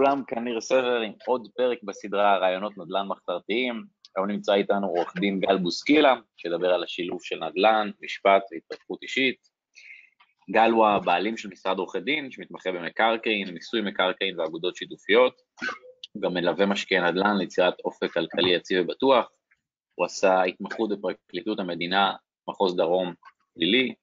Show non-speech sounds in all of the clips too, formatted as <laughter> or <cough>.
כולם, כאן ניר סבר עם עוד פרק בסדרה רעיונות נדל"ן מחתרתיים. היום נמצא איתנו עורך דין גל בוסקילה, שידבר על השילוב של נדל"ן, משפט והתפתחות אישית. גל הוא הבעלים של משרד עורכי דין, שמתמחה במקרקעין, מיסוי מקרקעין ואגודות שיתופיות. הוא גם מלווה משקיעי נדל"ן ליצירת אופק כלכלי יציב ובטוח. הוא עשה התמחות בפרקליטות המדינה, מחוז דרום פלילי,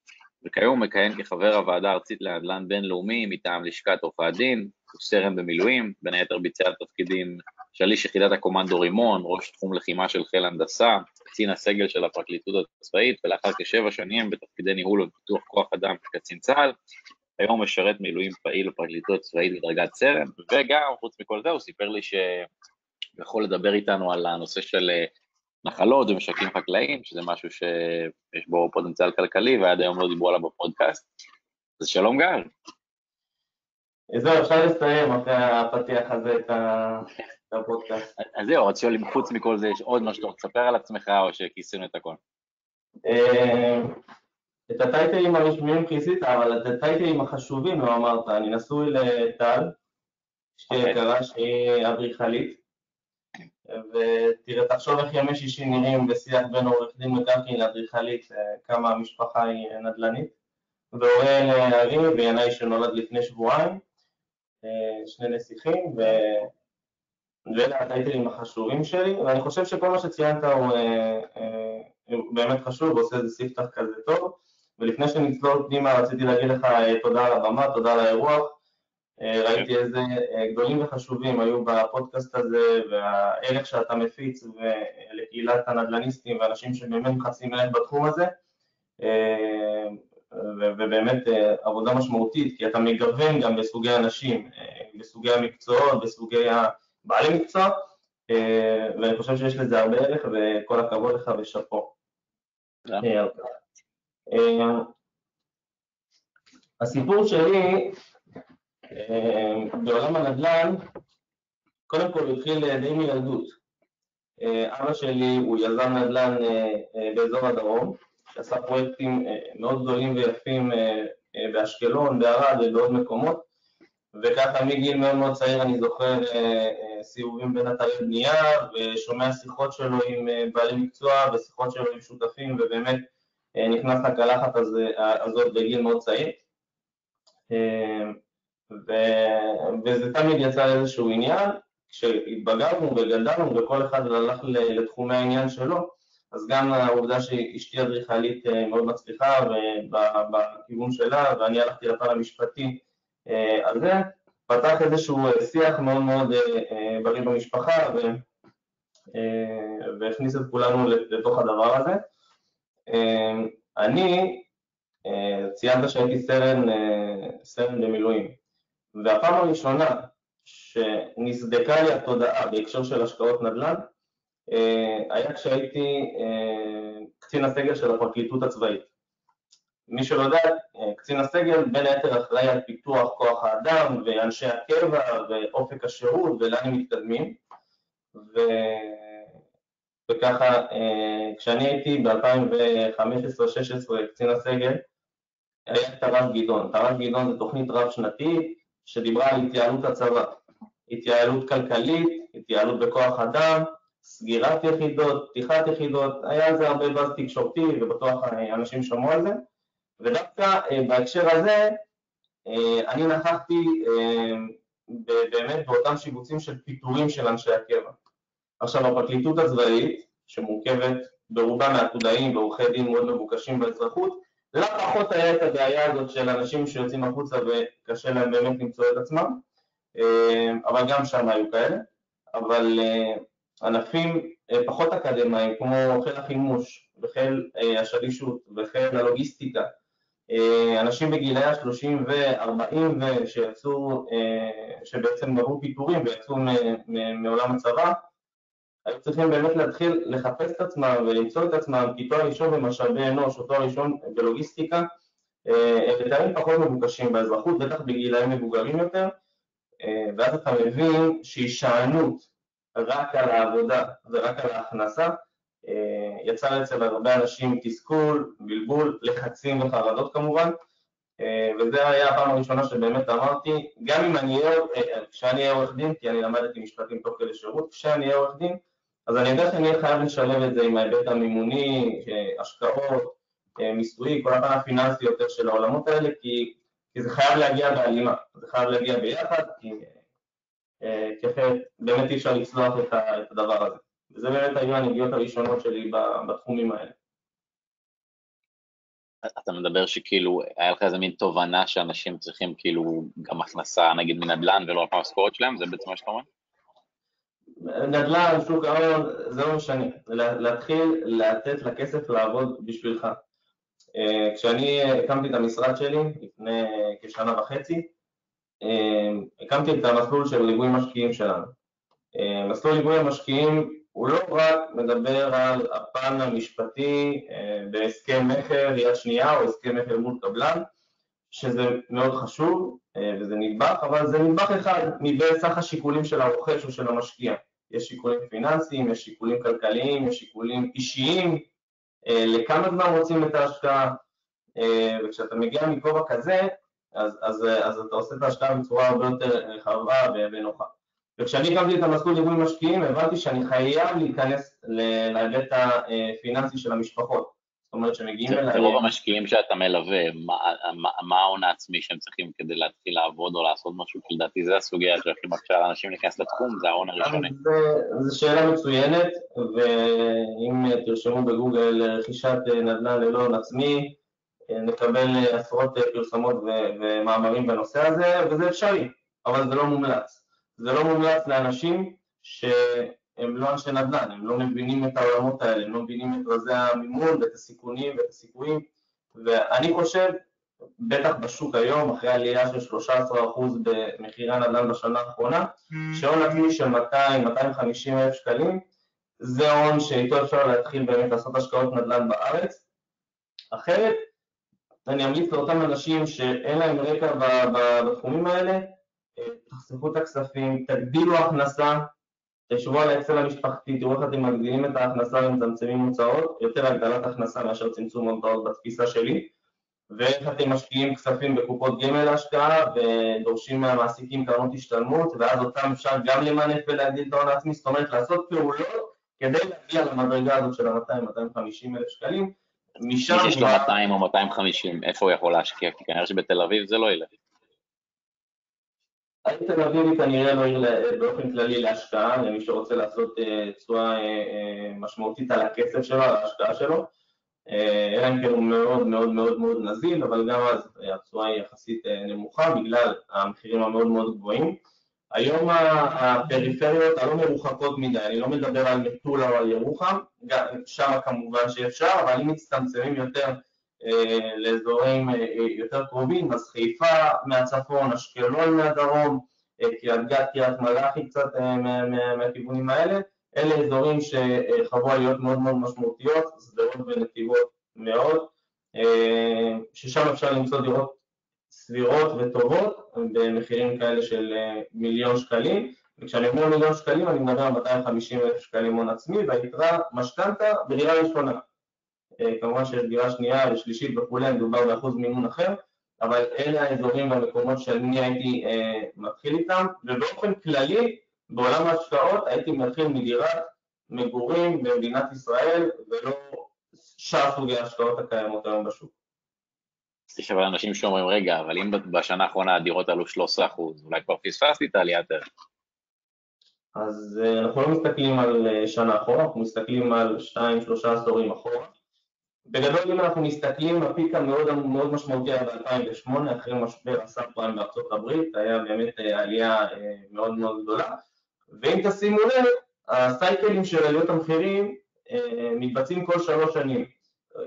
וכיום מכהן כחבר הוועדה הארצית לנדל"ן בינלאומי מטעם לשכת עורכי הדין, הוא סרן במילואים, בין היתר ביצע תפקידים שליש יחידת הקומנדו רימון, ראש תחום לחימה של חיל הנדסה, קצין הסגל של הפרקליטות הצבאית, ולאחר כשבע שנים בתפקידי ניהול ופיתוח כוח אדם כקצין צה"ל, היום משרת מילואים פעיל בפרקליטות הצבאית בדרגת סרן, וגם, חוץ מכל זה, הוא סיפר לי שהוא יכול לדבר איתנו על הנושא של אה, נחלות ומשקים חקלאיים, שזה משהו שיש בו פוטנציאל כלכלי, ועד היום לא דיברו עליו בפודקאסט. אז שלום גל. זהו, אפשר לסיים אחרי הפתיח הזה את הפודקאסט. אז זהו, אז שואלים, חוץ מכל זה, יש עוד משהו שאתה רוצה לספר על עצמך, או שכיסינו את הכל? אה, את הטייטלים הרשמיים כיסית, אבל את הטייטלים החשובים לא אמרת. אני נשוי לטל, אשתי אוקיי. יקרה שהיא אדריכלית, ותראה, תחשוב איך ימי שישי נראים בשיח בין עורך דין מקרקעין לאדריכלית, אה, כמה המשפחה היא נדל"נית. והורה לארי וינאי שנולד לפני שבועיים, אה, שני נסיכים, ו... ואלה הטייטלים החשובים שלי, ואני חושב שכל מה שציינת הוא, אה, אה, הוא באמת חשוב, ועושה איזה ספתח כזה טוב, ולפני שנצלול פנימה רציתי להגיד לך אה, תודה על הבמה, תודה על האירוח, אה, ראיתי איזה אה, גדולים וחשובים היו בפודקאסט הזה, והערך שאתה מפיץ לקהילת הנדל"ניסטים ואנשים שבאמת מחפשים ערך בתחום הזה, אה, ובאמת אה, עבודה משמעותית, כי אתה מגוון גם בסוגי אנשים, אה, בסוגי המקצועות, בסוגי הבעלי מקצוע, אה, ואני חושב שיש לזה הרבה ערך, וכל הכבוד לך ושאפו. הסיפור שלי בעולם הנדל"ן, קודם כל התחיל די מילדות. אבא שלי הוא יזם נדל"ן באזור הדרום, שעשה פרויקטים אה, מאוד גדולים ויפים אה, אה, באשקלון, בערד ובעוד מקומות, וככה מגיל מאוד מאוד צעיר אני זוכר סיבובים בין אתרי בנייה, ושומע שיחות שלו עם בעלי מקצוע ושיחות שלו עם שותפים, ובאמת נכנס לקלחת הזה, הזאת בגיל מאוד צעיר. ו, וזה תמיד יצא איזשהו עניין, כשהתבגרנו וגדלנו וכל אחד הלך לתחומי העניין שלו, אז גם העובדה שאשתי אדריכלית אה, מאוד מצליחה בכיוון שלה, ואני הלכתי לפן המשפטי אה, על זה, פתח איזשהו אה, שיח מאוד מאוד בריא במשפחה ו- והכניס את כולנו לתוך הדבר הזה. אני, ציינת שהייתי סרן, סרן במילואים, והפעם הראשונה שנסדקה לי התודעה בהקשר של השקעות נדל"ן, היה כשהייתי אה, קצין הסגל של הפרקליטות הצבאית. מי שלא יודע, אה, קצין הסגל בין היתר אחראי על פיתוח כוח האדם ואנשי הקבע ואופק השירות ולאן הם מתקדמים. ו... וככה, אה, כשאני הייתי ב-2015-2016 קצין הסגל, היה תר"ש גדעון. תר"ש גדעון זה תוכנית רב-שנתית שדיברה על התייעלות הצבא, התייעלות כלכלית, התייעלות בכוח אדם, סגירת יחידות, פתיחת יחידות, היה על זה הרבה באז תקשורתי ובטוח אנשים שמעו על זה, ודווקא אה, בהקשר הזה אה, אני נכחתי אה, באמת באותם שיבוצים של פיטורים של אנשי הקבע. עכשיו הפרקליטות הצבאית, שמורכבת ברובה מעתודאים ועורכי דין מאוד מבוקשים באזרחות, לא פחות היה את הבעיה הזאת של אנשים שיוצאים החוצה וקשה להם באמת למצוא את עצמם, אה, אבל גם שם היו כאלה, אבל אה, ענפים אה, פחות אקדמיים כמו חיל החימוש וחיל אה, השלישות וחיל הלוגיסטיקה, אה, אנשים בגילאי ה-30 ו-40 שיצאו, שבעצם עברו פיטורים ויצאו מעולם הצבא, היו צריכים באמת להתחיל לחפש את עצמם ולמצוא את עצמם, כי תואר ראשון במשאבי אנוש או תואר ראשון בלוגיסטיקה, הם תארים פחות מבוקשים באזרחות, בטח בגילאים מבוגרים יותר, ואז אתה מבין שהישענות רק על העבודה ורק על ההכנסה, אה, יצר אצל הרבה אנשים תסכול, בלבול, לחצים וחרדות כמובן, וזה היה הפעם הראשונה שבאמת אמרתי, גם אם אני אהיה, כשאני אהיה עורך דין, כי אני למדתי משפטים תוך כדי שירות, כשאני אהיה עורך דין, אז אני יודע שאני אהיה חייב לשלב את זה עם ההיבט המימוני, השקעות, מיסוי, כל הפן הפיננסי יותר של העולמות האלה, כי, כי זה חייב להגיע בהלימה, זה חייב להגיע ביחד, כי, כי אחרת באמת אי אפשר לצלוח את הדבר הזה. וזה באמת היו הנגיעות הראשונות שלי בתחומים האלה. אתה מדבר שכאילו היה לך איזה מין תובנה שאנשים צריכים כאילו גם הכנסה נגיד מנדל"ן ולא רק מהמשכורת שלהם, זה בעצם מה שאתה אומר? נדל"ן, שוק ההון, זה לא משנה, להתחיל לתת לכסף לעבוד בשבילך. אה, כשאני הקמתי את המשרד שלי לפני כשנה וחצי, אה, הקמתי את המסלול של ליווי משקיעים שלנו. אה, מסלול ליווי המשקיעים הוא לא רק מדבר על הפן המשפטי בהסכם מכר יד שנייה או הסכם מכר מול קבלן, שזה מאוד חשוב וזה נדבך, אבל זה נדבך אחד מבין השיקולים של הרוכש או של המשקיע. יש שיקולים פיננסיים, יש שיקולים כלכליים, יש שיקולים אישיים, אה, לכמה זמן רוצים את ההשקעה, אה, וכשאתה מגיע מכובע כזה, אז, אז, אז אתה עושה את ההשקעה בצורה הרבה יותר רחבה ונוחה. וכשאני הקמתי את המסלול ליווי משקיעים, הבנתי שאני חייב להיכנס להיבט הפיננסי של המשפחות. זאת אומרת שמגיעים אליי... רוב המשקיעים שאתה מלווה, מה ההון העצמי שהם צריכים כדי להתחיל לעבוד או לעשות משהו? כי לדעתי זה הסוגיה שהכי מקשה לאנשים להיכנס לתחום, זה ההון הראשוני. זו שאלה מצוינת, ואם תרשמו בגוגל רכישת נדל"ן ללא הון עצמי, נקבל עשרות פרסומות ומאמרים בנושא הזה, וזה אפשרי, אבל זה לא מומלץ. זה לא מומלץ לאנשים ש... הם לא אנשי נדל"ן, הם לא מבינים את העולמות האלה, הם לא מבינים את רזי המימון ואת הסיכונים ואת הסיכויים ואני חושב, בטח בשוק היום, אחרי עלייה של 13% במחירי הנדל"ן בשנה האחרונה, mm. שהון עצמי של 200-250 אלף שקלים זה הון שאיתו אפשר להתחיל באמת לעשות השקעות נדל"ן בארץ אחרת, אני אמליץ לאותם אנשים שאין להם רקע בתחומים האלה, תחסכו את הכספים, תגדילו הכנסה תשבו על האקסל המשפחתי, תראו איך אתם מגדילים את ההכנסה ומצמצמים הוצאות, יותר הגדלת הכנסה מאשר צמצום הוצאות בתפיסה שלי, ואיך אתם משקיעים כספים בקופות גמל להשקעה ודורשים מהמעסיקים קרנות השתלמות, ואז אותם אפשר גם למנף ולהגדיל את ההון העצמי, זאת אומרת לעשות פעולות כדי להגיע למדרגה הזאת של ה-200-250 אלף שקלים, משם... מי שיש לו 200 או 250, איפה הוא יכול להשקיע? כי כנראה שבתל אביב זה לא ילך. העיר תל אביב היא כנראה לא עיר באופן כללי להשקעה, למי שרוצה לעשות אה, תשואה אה, אה, משמעותית על הכסף שלו, על ההשקעה שלו, אלא אם כן הוא מאוד מאוד מאוד מאוד נזיל, אבל גם אז התשואה היא יחסית נמוכה בגלל המחירים המאוד מאוד גבוהים. היום הפריפריות הלא מרוחקות מדי, אני לא מדבר על מטולה או על ירוחם, שם כמובן שאפשר, אבל אם מצטמצמים יותר אה, לאזורים אה, אה, יותר קרובים, אז חיפה מהצפון, אשקלון מהדרום, קריית גת, קריית מלאכי קצת מהכיוונים האלה, אלה אזורים שחוו עליות מאוד מאוד משמעותיות, שדרות ונתיבות מאוד, ששם אפשר למצוא דירות סבירות וטובות במחירים כאלה של מיליון שקלים, וכשאני אומר מיליון שקלים אני מדבר על 250 אלף שקלים הון עצמי והיתרה משכנתה בדירה ראשונה אה, כמובן שיש דירה שנייה ושלישית וכולי, מדובר באחוז מימון אחר, אבל אלה האזורים והמקומות שאני הייתי אה, מתחיל איתם, ובאופן כללי בעולם ההשקעות הייתי מתחיל מדירת מגורים במדינת ישראל ולא שאר סוגי ההשקעות הקיימות היום בשוק. יש אבל אנשים שאומרים, רגע, אבל אם בשנה האחרונה הדירות עלו 13 אחוז, אולי כבר פספסתי את העליית ערך. אז אה, אנחנו לא מסתכלים על אה, שנה אחורה, אנחנו מסתכלים על 2-3 עשורים אחורה. בגדול אם אנחנו מסתכלים, הפיק המאוד מאוד משמעותי היה ב-2008, אחרי משבר הסאב פריים בארצות הברית, היה באמת אה, עלייה מאוד מאוד גדולה, ואם תשימו לב, הסייקלים של עליות המחירים מתבצעים כל שלוש שנים.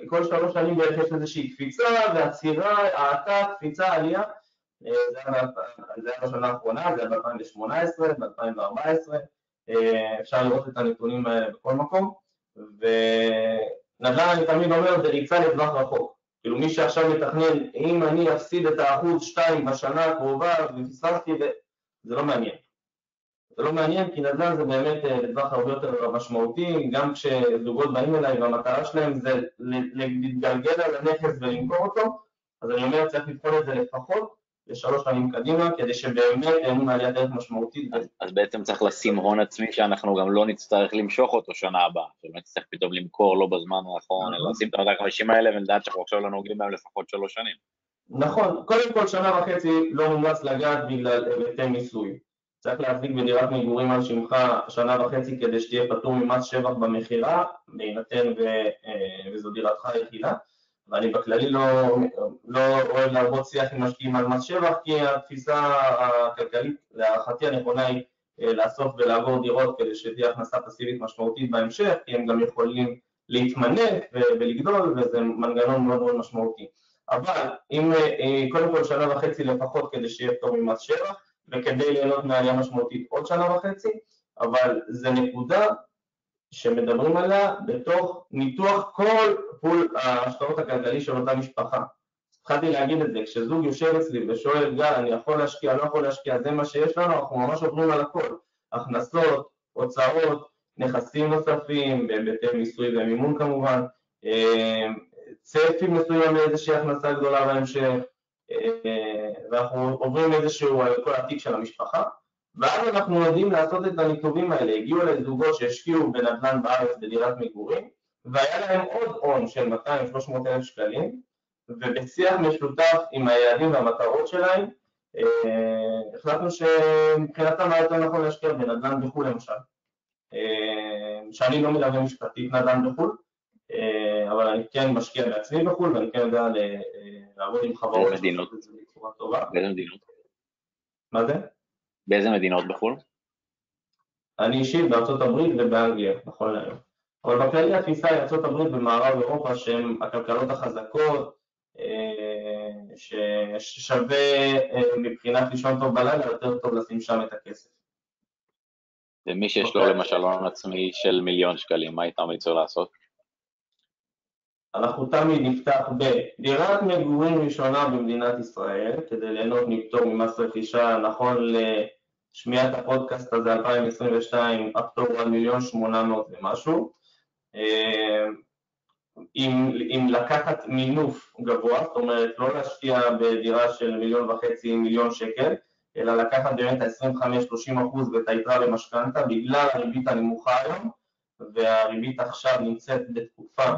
כל שלוש שנים בערך יש איזושהי קפיצה ועצירה, האטה, קפיצה, עלייה, זה היה בשנה האחרונה, זה היה ב-2018, ב-2014, אפשר לראות את הנתונים האלה בכל מקום, ו... נדל"ן אני תמיד אומר זה ריצה לטווח רחוק, כאילו מי שעכשיו מתכנן אם אני אפסיד את האחוז שתיים בשנה הקרובה ופספסתי זה לא מעניין זה לא מעניין כי נדל"ן זה באמת אה, לטווח הרבה יותר משמעותי גם כשזוגות באים אליי והמטרה שלהם זה להתגלגל על הנכס ולמכור אותו אז אני אומר, צריך לבחון את זה לפחות לשלוש שנים קדימה, כדי שבאמת אין מעליית ערך משמעותית. אז, אז בעצם צריך לשים הון עצמי שאנחנו גם לא נצטרך למשוך אותו שנה הבאה, שלא נצטרך פתאום למכור לא בזמן הנכון, אלא נכון. לשים את ה-250 האלה ולדעת שאנחנו עכשיו לא נוגעים בהם לפחות שלוש שנים. נכון, קודם כל שנה וחצי לא מומלץ לגעת בגלל היבטי מיסוי. צריך להחזיק בדירת מגורים על שמך שנה וחצי כדי שתהיה פטור ממס שבח במכירה, בהינתן ו, אה, וזו דירתך היחידה. ואני בכללי לא, לא אוהב לעבוד שיח עם משקיעים על מס שבח, כי התפיסה הכלכלית להערכתי הנכונה היא אה, לאסוף ולעבור דירות כדי שתהיה הכנסה פסיבית משמעותית בהמשך, כי הם גם יכולים להתמנף ולגדול, וזה מנגנון מאוד מאוד משמעותי. אבל אם אה, קודם כל שנה וחצי לפחות כדי שיהיה פטור ממס שבח, וכדי ליהנות מעלייה משמעותית עוד שנה וחצי, אבל זה נקודה שמדברים עליה בתוך ניתוח כל פול ההשקעות הכלכלי של אותה משפחה. התחלתי להגיד את זה, כשזוג יושב אצלי ושואל, גל, אני יכול להשקיע, לא יכול להשקיע, זה מה שיש לנו, אנחנו ממש עוברים על הכל. הכנסות, הוצאות, נכסים נוספים, בהיבטי מיסוי ומימון כמובן, אה, צפי מסוים לאיזושהי הכנסה גדולה בהמשך, ואנחנו עוברים איזשהו על כל התיק של המשפחה, ואז אנחנו יודעים לעשות את הניתובים האלה, הגיעו אליי זוגות שהשקיעו בנדל"ן בארץ בדירת מגורים, והיה להם עוד הון של 200-300 אלף שקלים, ובשיח משותף עם היעדים והמטרות שלהם, אה, החלטנו שמבחינתם היה יותר נכון להשקיע בנדל"ן בחו"ל למשל, אה, שאני לא מלווה משפטית נדל"ן בחו"ל, אה, אבל אני כן משקיע בעצמי בחו"ל ואני כן יודע לעבוד עם חברות בצורה טובה. באיזה מדינות? מה זה? באיזה מדינות בחו"ל? אני אישית בארצות הברית ובאנגליה, נכון להיום. אבל בכללי התפיסה היא ארצות הברית ומערב אירופה שהן הכלכלות החזקות, אה, ששווה אה, מבחינת לישון טוב בלילה, יותר טוב לשים שם את הכסף. ומי שיש לו אוקיי. למשל הון עצמי של מיליון שקלים, מה היית ממליץ לו לעשות? אנחנו תמיד נפתח בדירת מגורים ראשונה במדינת ישראל, כדי ליהנות מפטור ממס רכישה, נכון לשמיעת הפודקאסט הזה 2022, הפטור הוא על מיליון שמונה מאות ומשהו. אם, אם לקחת מינוף גבוה, זאת אומרת לא להשקיע בדירה של מיליון וחצי, מיליון שקל, אלא לקחת באמת ה-25-30 אחוז ואת היתרה במשכנתה בגלל הריבית הנמוכה היום, והריבית עכשיו נמצאת בתקופה אה,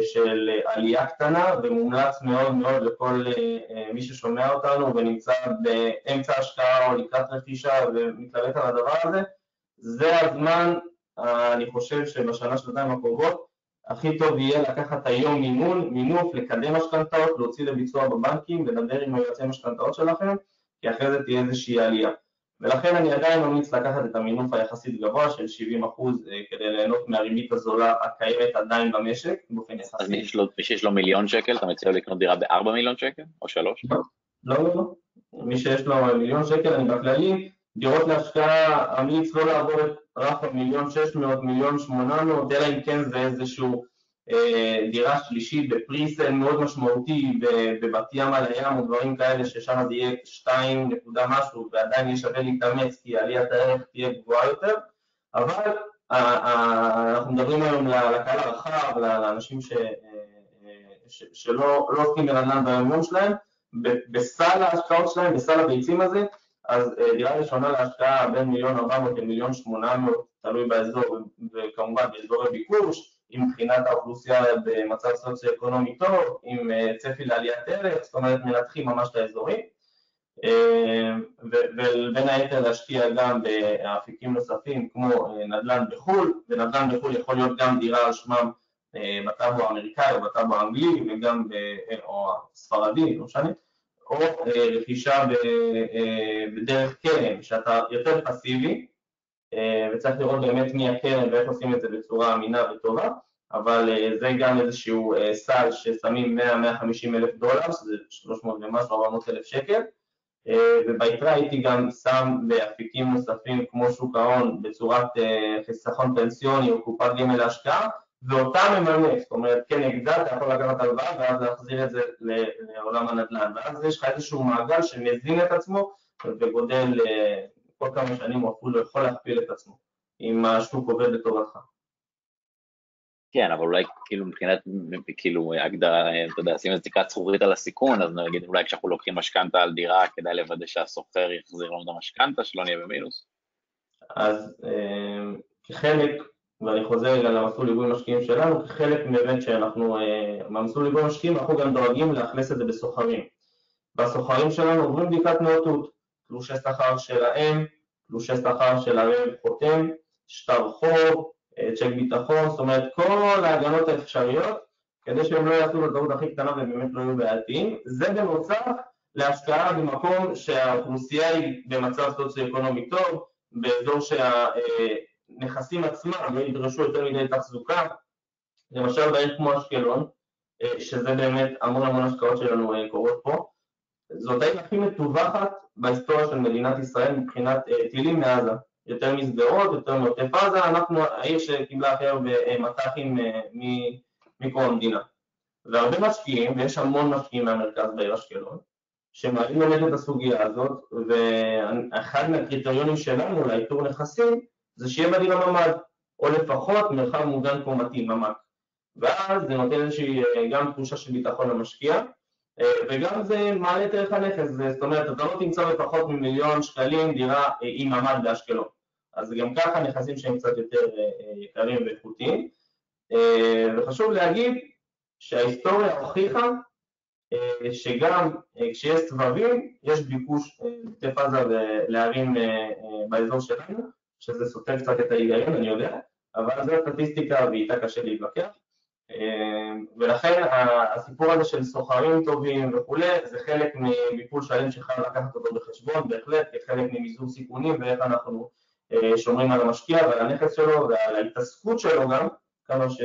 של עלייה קטנה ומומלץ מאוד מאוד לכל אה, מי ששומע אותנו ונמצא באמצע השקעה או לקראת רכישה ומתלבט על הדבר הזה, זה הזמן, אני חושב שבשנה שנתיים הקרובות הכי טוב יהיה לקחת היום מימון, מינוף, לקדם משכנתאות, להוציא לביצוע בבנקים, לדבר עם היועצי משכנתאות שלכם, כי אחרי זה תהיה איזושהי עלייה. ולכן אני עדיין ממליץ לקחת את המינוף היחסית גבוה של 70% אה, כדי ליהנות מהריבית הזולה הקיימת עדיין במשק באופן יחסי. אז מי שיש לו מיליון שקל, אתה מציע לו לקנות דירה ב-4 מיליון שקל או 3? לא, לא, לא. לא. מי שיש לו מיליון שקל, אני בכללי, דירות להשקעה, אמליץ לא לעבור את רף המיליון 600, מיליון 800, אלא אם כן זה איזשהו דירה שלישית בפריסל מאוד משמעותי בבת ים על הים או דברים כאלה ששם זה יהיה 2 נקודה משהו ועדיין יהיה שווה להתאמץ כי עליית הערך תהיה גבוהה יותר. אבל אנחנו מדברים היום לקהל הרחב, לאנשים ש, אה, ש, שלא לא עוסקים בנדל"ן ביום יום שלהם בסל ההשקעות שלהם, בסל הביצים הזה אז אה, דירה ראשונה להשקעה בין מיליון 400 למיליון 800 תלוי באזור וכמובן באזורי ביקוש עם מבחינת האוכלוסייה במצב סוציו-אקונומי טוב, עם אה, צפי לעליית ערך, זאת אומרת מנתחים ממש את האזורים, אה, ובין היתר להשקיע גם באפיקים נוספים כמו אה, נדל"ן בחו"ל, ונדל"ן בחו"ל יכול להיות גם דירה על שמם בטאבו האמריקאי או בטאבו האנגלי וגם, או הספרדי, לא משנה, או רכישה בדרך קרן, שאתה יותר פסיבי, וצריך לראות באמת מי הקרן ואיך עושים את זה בצורה אמינה וטובה, אבל אה, זה גם איזשהו אה, סל ששמים 100-150 אלף דולר, שזה 300 ומשהו, 400 אלף שקל, וביתרה הייתי גם שם באפיקים נוספים כמו שוק ההון בצורת חיסכון פנסיוני או קופת גמל להשקעה, ואותה ממנף, זאת אומרת כן הגדל, אתה יכול לקחת הלוואה ואז להחזיר את זה לעולם הנדל"ן, ואז יש לך איזשהו מעגל שמזין את עצמו וגודל כל כמה שנים הוא אפילו יכול להכפיל את עצמו, אם השוק עובד לטובתך. כן, אבל אולי כאילו מבחינת, כאילו הגדרה, אתה יודע, שים איזה תקרת זכוכית על הסיכון, אז נגיד אולי כשאנחנו לוקחים משכנתה על דירה, כדאי לוודא שהסוחר יחזיר לנו את המשכנתה, שלא נהיה במינוס. אז אה, כחלק, ואני חוזר רגע למסלול ליווי משקיעים שלנו, כחלק באמת שאנחנו, אה, במסלול ליווי משקיעים אנחנו גם דואגים לאכלס את זה בסוחרים. והסוחרים שלנו עוברים בדיקת נאותות, תלושי שכר שלהם, תלושי שכר של הרב חותם, שטר חוב, אה, צ'ק ביטחון, זאת אומרת כל ההגנות האפשריות כדי שהם לא יעשו את הטעות הכי קטנה ובאמת לא יהיו בעייתיים. זה בנוסף להשקעה במקום שהאוכלוסייה היא במצב סוציו-אקונומי טוב, באזור שהנכסים עצמם לא ידרשו יותר מדי תחזוקה, למשל בעיר כמו אשקלון, אה, שזה באמת המון המון השקעות שלנו אה, קורות פה. זאת העיר הכי מטווחת בהיסטוריה של מדינת ישראל מבחינת טילים מעזה. יותר משדרות, יותר מעוטף עזה, אנחנו העיר שקיבלה הכי הרבה מט"חים מקום המדינה. והרבה משקיעים, ויש המון משקיעים מהמרכז בעיר אשקלון, שמעלים באמת את הסוגיה הזאת, ואחד מהקריטריונים שלנו לאיתור נכסים זה שיהיה בדירה ממ"ד, או לפחות מרחב מוגן קומתי, ממ"ק. ואז זה נותן איזושהי גם תחושה של ביטחון למשקיע, וגם זה מעלה את ערך הנכס, זאת אומרת, אתה לא תמצא בפחות ממיליון שקלים דירה עם ממ"ד באשקלון. אז גם ככה נכסים שהם קצת יותר יקרים ואיכותיים. וחשוב להגיד שההיסטוריה הוכיחה שגם כשיש סבבים, יש ביקוש בעוטף עזה לערים באזור שלנו, שזה סותר קצת את ההיגיון, אני יודע, אבל זו הסטטיסטיקה ואיתה קשה להתווכח. ולכן הסיפור הזה של סוחרים טובים וכולי, זה חלק מביפול שלם שחייב לקחת אותו בחשבון, בהחלט, כחלק ממזעור סיכונים ואיך אנחנו שומרים על המשקיע ועל הנכס שלו ועל ההתעסקות שלו גם, כמה ש...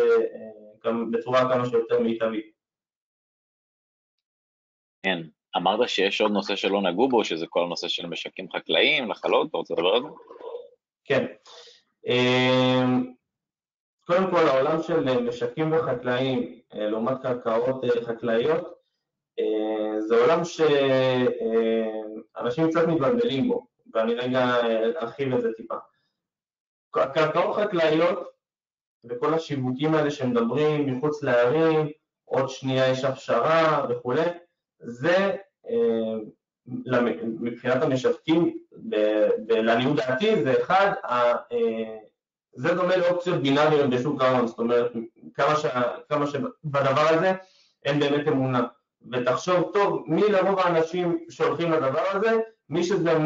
גם בצורה כמה שיותר מיטבית. כן, אמרת שיש עוד נושא שלא נגעו בו, שזה כל הנושא של משקים חקלאיים, נחלות, אתה רוצה לדבר על זה? כן. קודם כל העולם של משקים וחקלאים לעומת קרקעות חקלאיות זה עולם שאנשים קצת מתבלבלים בו, ואני רגע ארחיב את זה טיפה. קרקעות חקלאיות וכל השיווקים האלה שמדברים מחוץ לערים, עוד שנייה יש הפשרה וכולי, זה מבחינת המשווקים, לעניות דעתי, זה אחד זה דומה לאופציות בינאריות בשוק ההון, זאת אומרת, כמה, ש... כמה שבדבר הזה אין באמת אמונה. ותחשוב טוב, מי לרוב האנשים שהולכים לדבר הזה, מי שזה 100-120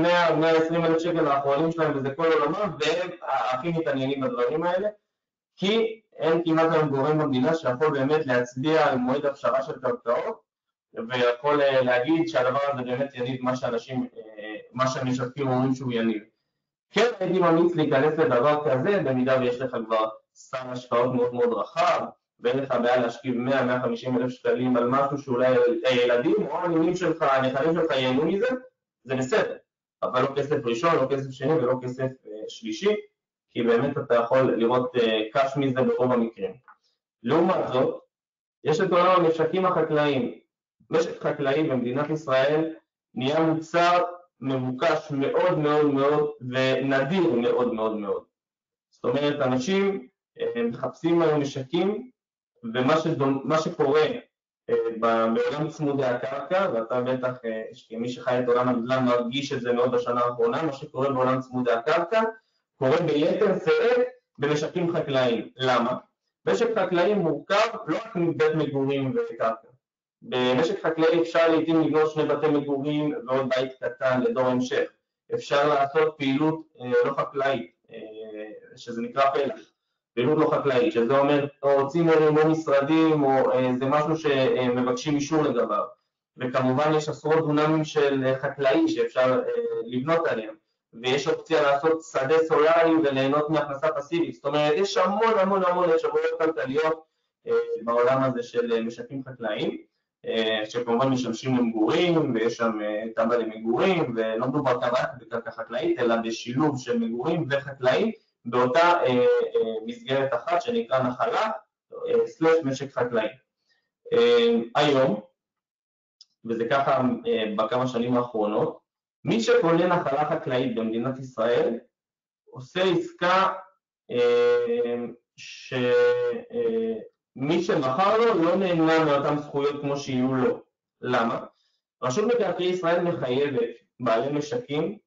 אלף שקל האחרונים שלהם וזה כל עולמם, והם הכי מתעניינים בדברים האלה, כי אין כמעט היום גורם במדינה שיכול באמת להצביע על מועד הפשרה של קרקעות, ויכול להגיד שהדבר הזה באמת יניב מה שאנשים, מה שהמשווקים אומרים שהוא יניב. כן הייתי ממליץ להיכנס לדבר כזה במידה ויש לך כבר סתם השקעות מאוד מאוד רחב ואין לך בעיה להשכיב 100-150 אלף שקלים על משהו שאולי הילדים או הנינים שלך, הנכדים שלך ייהנו מזה, זה בסדר, אבל לא כסף ראשון, לא כסף שני ולא כסף שלישי, כי באמת אתה יכול לראות קש מזה ברוב המקרים. לעומת זאת, יש את עולם המשקים החקלאיים. משק חקלאי במדינת ישראל נהיה מוצר מבוקש מאוד מאוד מאוד ונדיר מאוד מאוד מאוד. זאת אומרת, אנשים מחפשים היום משקים, ומה שקורה בעולם צמודי הקרקע, ואתה בטח, כמי שחי את עולם הנדל"ן מרגיש את זה מאוד בשנה האחרונה, מה שקורה בעולם צמודי הקרקע, קורה ביתר שאת במשקים חקלאיים. למה? משק חקלאי מורכב לא רק מבית מגורים וקרקע. במשק חקלאי אפשר לעיתים לבנות שני בתי מגורים ועוד בית קטן לדור המשך. אפשר לעשות פעילות לא חקלאית, שזה נקרא פלח, פעילות לא חקלאית, שזה אומר או צימרים או משרדים או זה משהו שמבקשים אישור לגביו. וכמובן יש עשרות דונמים של חקלאי שאפשר לבנות עליהם, ויש אופציה לעשות שדה סולארי וליהנות מהכנסה פסיבית. זאת אומרת, יש המון המון המון אפשרויות כלכליות בעולם הזה של משקים חקלאיים. שכמובן משמשים למגורים ויש שם תב"ע למגורים ולא מדובר בקרקע חקלאית אלא בשילוב של מגורים וחקלאי באותה מסגרת אחת שנקרא נחלה סלש משק חקלאי. היום, וזה ככה בכמה שנים האחרונות, מי שקונה נחלה חקלאית במדינת ישראל עושה עסקה שמי שמכר לו לא נהנה מאותן זכויות כמו שיהיו לו. למה? רשות מקרקעי ישראל מחייבת בעלי משקים,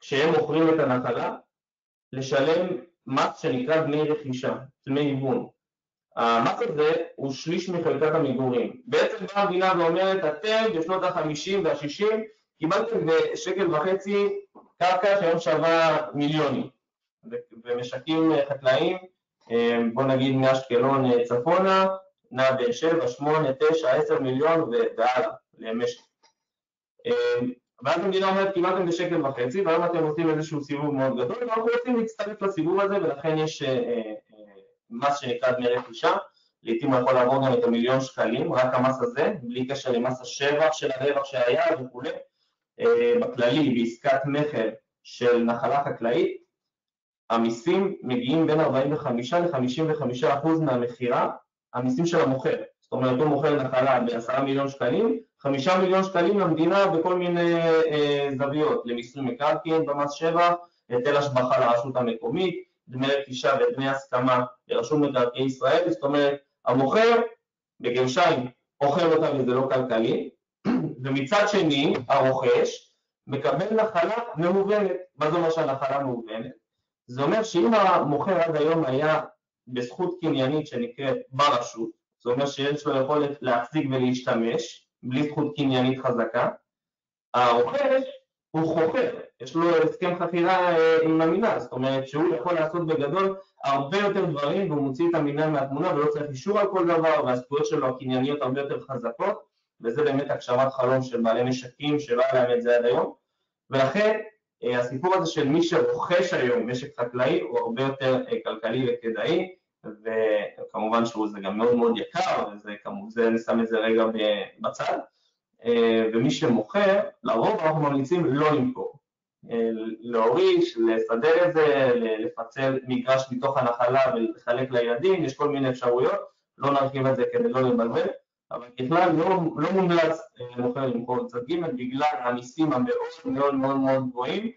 כשהם מוכרים את הנחלה, לשלם מס שנקרא דמי רכישה, דמי היוון. המס הזה הוא שליש מחלקת המגורים. בעצם באה המדינה ואומרת, אתם בשנות ה-50 וה-60 קיבלתם בשקל וחצי קרקע שהיום שווה מיליונים, ומשקים חקלאיים, בוא נגיד מאשקלון צפונה, נע ב-7, 8, 9, 10 מיליון והלאה למשק. ואז המדינה אומרת, קיבלתם בשקל וחצי, והיום אתם עושים איזשהו סיבוב מאוד גדול, ואנחנו רוצים להצטרף לסיבוב הזה, ולכן יש מס שנקרא דמי רכישה, לעיתים הוא יכול לעבור גם את המיליון שקלים, רק המס הזה, בלי קשר למס השבח של הרווח שהיה וכולי. בכללי, בעסקת מכר של נחלה חקלאית, המיסים מגיעים בין 45 ל-55 אחוז מהמכירה, המיסים של המוכר. זאת אומרת, הוא מוכר נחלה ב-10 מיליון שקלים, 5 מיליון שקלים למדינה בכל מיני אה, זוויות, למיסוי מקרקעין במס שבח, היטל השבחה לרשות המקומית, דמי רכישה ודמי הסכמה לרשות מקרקעי ישראל, זאת אומרת המוכר בגרשיים אוכל אותה וזה לא כלכלי, <clears throat> ומצד שני הרוכש מקבל נחלה מהוונת. מה זה אומר שהנחלה מהוונת? זה אומר שאם המוכר עד היום היה בזכות קניינית שנקראת ברשות, זה אומר שיש לו יכולת להחזיק ולהשתמש בלי זכות קניינית חזקה, הרוכש הוא חוכר, יש לו הסכם חכירה אה, עם המינהל, זאת אומרת שהוא יכול לעשות בגדול הרבה יותר דברים והוא מוציא את המינהל מהתמונה ולא צריך אישור על כל דבר והזכויות שלו הקנייניות הרבה יותר חזקות וזה באמת הגשמת חלום של בעלי משקים שלא היה להם את זה עד היום. ולכן הסיפור הזה של מי שרוכש היום משק חקלאי הוא הרבה יותר אה, כלכלי וכדאי וכמובן שזה גם מאוד מאוד יקר וזה כמובן, אני שם את זה רגע בצד אה, ומי שמוכר, לרוב אנחנו ממליצים לא למכור, אה, להוריש, לסדר את זה, לפצל מגרש מתוך הנחלה ולחלק לילדים, יש כל מיני אפשרויות, לא נרחיב את זה כדי לא לבלבל, אבל ככלל לא, לא מומלץ אה, למוכר למכור צד ג' בגלל המיסים המאוד מאוד מאוד מאוד גבוהים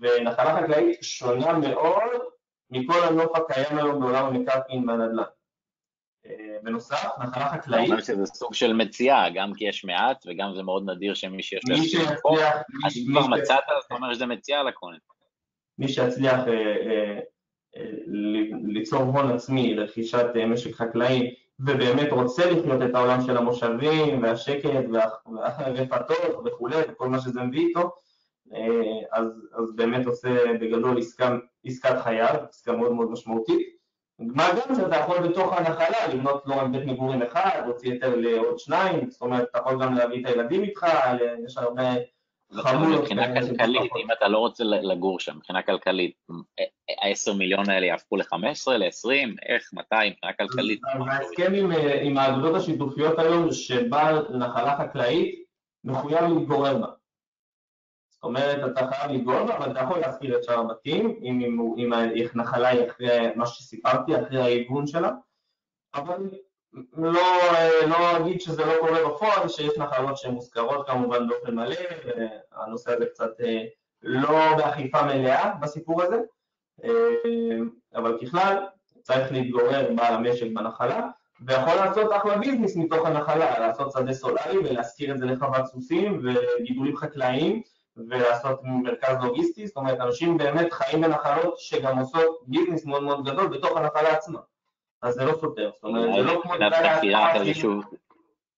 ונחלה חקלאית שונה מאוד מכל הנוף הקיים היום בעולם המקרקעין והנדל"ן. בנוסף, נחלה חקלאית. זאת שזה סוג של מציאה, גם כי יש מעט וגם זה מאוד נדיר שמי שיש לו איזשהו חוק, אז אם כבר מצאת, זאת אומרת שזה מציאה לקונה. מי שיצליח אה, אה, אה, ליצור הון עצמי, רכישת משק חקלאי, ובאמת רוצה לחיות את העולם של המושבים והשקט והרפתות וכולי, וכל מה שזה מביא איתו, אז, אז באמת עושה בגדול עסקה, עסקת חייו, עסקה מאוד מאוד משמעותית. מה גם שאתה יכול בתוך הנחלה לבנות לא רק בית מגורים אחד, להוציא היתר לעוד שניים, זאת אומרת, אתה יכול גם להביא את הילדים איתך, יש הרבה. מבחינה כלכלית, אם אתה לא רוצה לגור שם, מבחינה כלכלית, ה-10 מיליון האלה יהפכו ל-15, ל-20, איך, מתי, מבחינה כלכלית? ההסכם עם האגודות השיתופיות היום, שבעל נחלה חקלאית מחויב להתגורר בה. אומרת, אתה חייב לגרום, אבל אתה יכול להזכיר את שאר הבתים, אם הנחלה היא אחרי מה שסיפרתי, אחרי ההיוון שלה, אבל לא, לא אגיד שזה לא קורה בפועל, שיש נחלות שהן מוזכרות כמובן באופן מלא, והנושא הזה קצת אה, לא באכיפה מלאה בסיפור הזה, אה, אבל ככלל צריך להתגורר בעל המשק בנחלה, ויכול לעשות אחלה ביזנס מתוך הנחלה, לעשות שדה סולארי ולהשכיר את זה לחוות סוסים וגידולים חקלאיים ולעשות מרכז לוגיסטי, זאת אומרת אנשים באמת חיים בנחלות שגם עושות ביזנס מאוד מאוד גדול בתוך הנחלה עצמה, אז זה לא סותר, זאת אומרת זה לא כמו...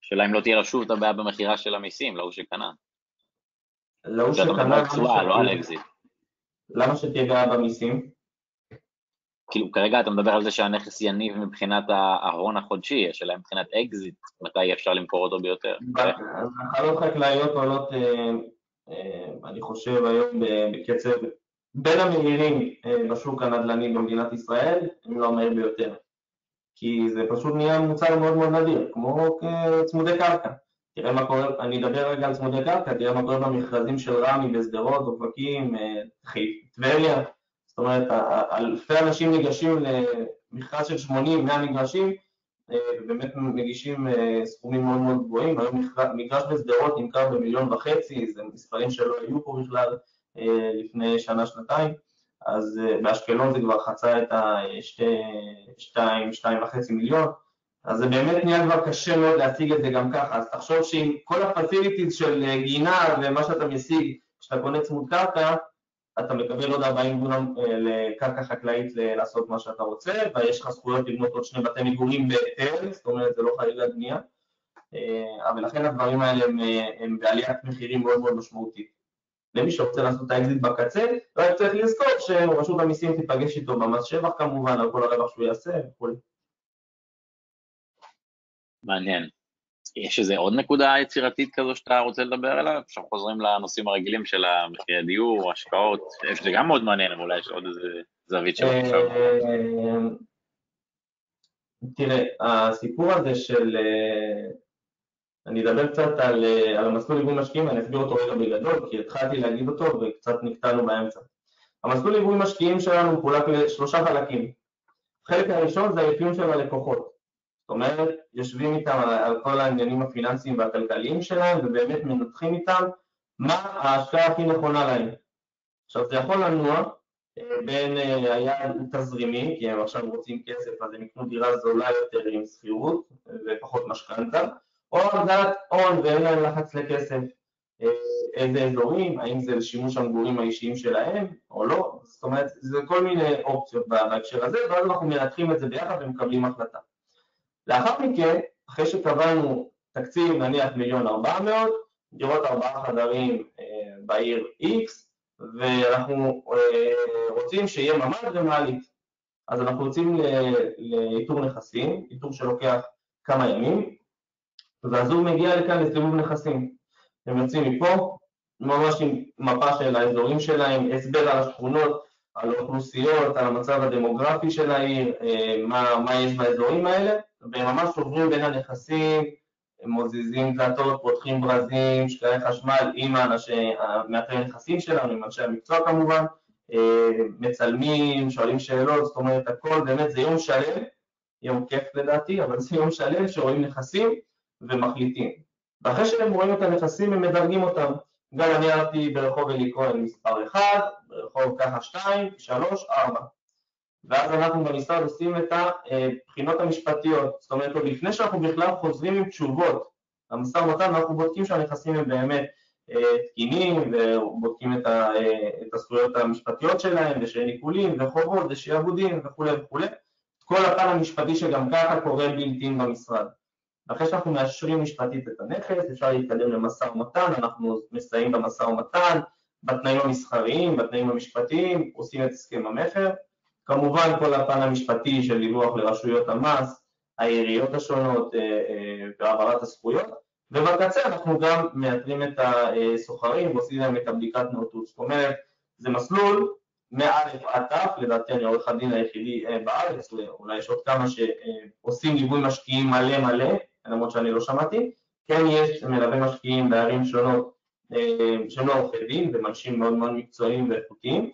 שאלה אם לא תהיה לו שוב את הבעיה במכירה של המיסים, להוא שקנה. להוא שקנה... לא על אקזיט. למה שתהיה בעיה במיסים? כאילו כרגע אתה מדבר על זה שהנכס יניב מבחינת ההון החודשי, השאלה מבחינת אקזיט, מתי אפשר למכור אותו ביותר. נחלות חקלאיות עולות אה, אה, אני חושב היום בקצב בין המהירים אה, בשוק הנדל"ני במדינת ישראל, אם לא המהיר ביותר. כי זה פשוט נהיה מוצר מאוד מאוד נדיר, כמו צמודי קרקע. תראה מה קורה, אני אדבר רגע על צמודי קרקע, תראה מה קורה במכרזים של רמי בשדרות, אופקים, אה, טבריה. זאת אומרת, אלפי אנשים ניגשים למכרז של 80-100 מגרשים, ובאמת מגישים אה, סכומים מאוד מאוד גבוהים, היום מגרש בשדרות נמכר במיליון וחצי, זה מספרים שלא היו פה בכלל אה, לפני שנה-שנתיים, אז באשקלון זה כבר חצה את ה-2.5 מיליון, אז זה באמת נהיה כבר קשה מאוד להשיג את זה גם ככה, אז תחשוב שעם כל הפסיליטיז של גינה ומה שאתה משיג כשאתה קונה צמוד קרקע, אתה מקבל עוד 40 דונם לקרקע חקלאית לעשות מה שאתה רוצה, ויש לך זכויות לבנות עוד שני בתי מגורים בהיתר, זאת אומרת זה לא חריגת בנייה, אבל לכן הדברים האלה הם, הם בעליית מחירים מאוד מאוד משמעותית. למי שרוצה לעשות את האקזיט בקצה, רק צריך לזכור שרשות המיסים תיפגש איתו במס שבח כמובן, על כל הרווח שהוא יעשה וכו'. מעניין. יש איזה עוד נקודה יצירתית כזו שאתה רוצה לדבר עליה? עכשיו חוזרים לנושאים הרגילים של המחירי דיור, השקעות, זה גם מאוד מעניין, אבל אולי יש עוד איזה זווית של עכשיו. תראה, הסיפור הזה של... אני אדבר קצת על, על המסלול ליווי משקיעים, אני אסביר אותו רגע בגדול, כי התחלתי להגיד אותו וקצת נקטענו באמצע. המסלול ליווי משקיעים שלנו מחולק לשלושה חלקים. החלק הראשון זה האפיון של הלקוחות. זאת אומרת, יושבים איתם על, על כל העניינים הפיננסיים והכלכליים שלהם ובאמת מנתחים איתם מה ההשקעה הכי נכונה להם. עכשיו זה יכול לנוע בין היעד תזרימי, כי הם עכשיו רוצים כסף אז הם יקנו דירה זולה יותר עם שכירות ופחות משכנתה, או הגדלת הון ואין להם לחץ לכסף, איזה אזורים, האם זה לשימוש המגורים האישיים שלהם או לא, זאת אומרת זה כל מיני אופציות בהקשר הזה ואז אנחנו מנתחים את זה ביחד ומקבלים החלטה. לאחר מכן, אחרי שקבענו תקציב נניח מיליון ארבע מאות, דירות ארבעה חדרים אה, בעיר X, ואנחנו אה, רוצים שיהיה ממ"ד ומעלית. אז אנחנו יוצאים לאיתור נכסים, איתור שלוקח כמה ימים, והזוג מגיע לכאן לסיבוב נכסים. הם יוצאים מפה, ממש עם מפה של האזורים שלהם, הסבר על השכונות, על האוכלוסיות, על המצב הדמוגרפי של העיר, אה, מה, מה יש באזורים האלה, וממש עוברים בין הנכסים, מוזיזים דלתות, פותחים ברזים, שקעי חשמל עם מאתרי הנכסים שלנו, עם אנשי המקצוע כמובן, אה, מצלמים, שואלים שאלות, זאת אומרת הכל, באמת זה יום שלם, יום כיף לדעתי, אבל זה יום שלם שרואים נכסים ומחליטים. ואחרי שהם רואים את הנכסים הם מדרגים אותם. גם אני הלכתי ברחוב אלי כהן מספר 1, ברחוב ככה 2, 3, 4. ואז אנחנו במשרד עושים את הבחינות המשפטיות, זאת אומרת עוד לפני שאנחנו בכלל חוזרים עם תשובות למשא ומתן אנחנו בודקים שהנכסים הם באמת אה, תקינים ובודקים את, אה, את הזכויות המשפטיות שלהם ושאין עיקולים וחובות ושעבודים וכולי וכולי, כל הפן המשפטי שגם ככה קורה בלתי במשרד. אחרי שאנחנו מאשרים משפטית את הנכס אפשר להתקדם למשא ומתן, אנחנו מסייעים במשא ומתן, בתנאים המסחריים, בתנאים המשפטיים, עושים את הסכם המכר. כמובן כל הפן המשפטי של דיווח לרשויות המס, העיריות השונות אה, אה, והעברת הזכויות, ובקצה אנחנו גם מאתרים את הסוחרים ועושים להם את הבדיקת נאותות, זאת אומרת זה מסלול מא' עד ת', לדעתי אני עורך הדין היחידי אה, בארץ, אולי יש עוד כמה שעושים ליווי משקיעים מלא מלא, למרות שאני לא שמעתי, כן יש מלווה משקיעים בערים שונות שהם לא עורכי דין ומאנשים מאוד מאוד מקצועיים ואיכותיים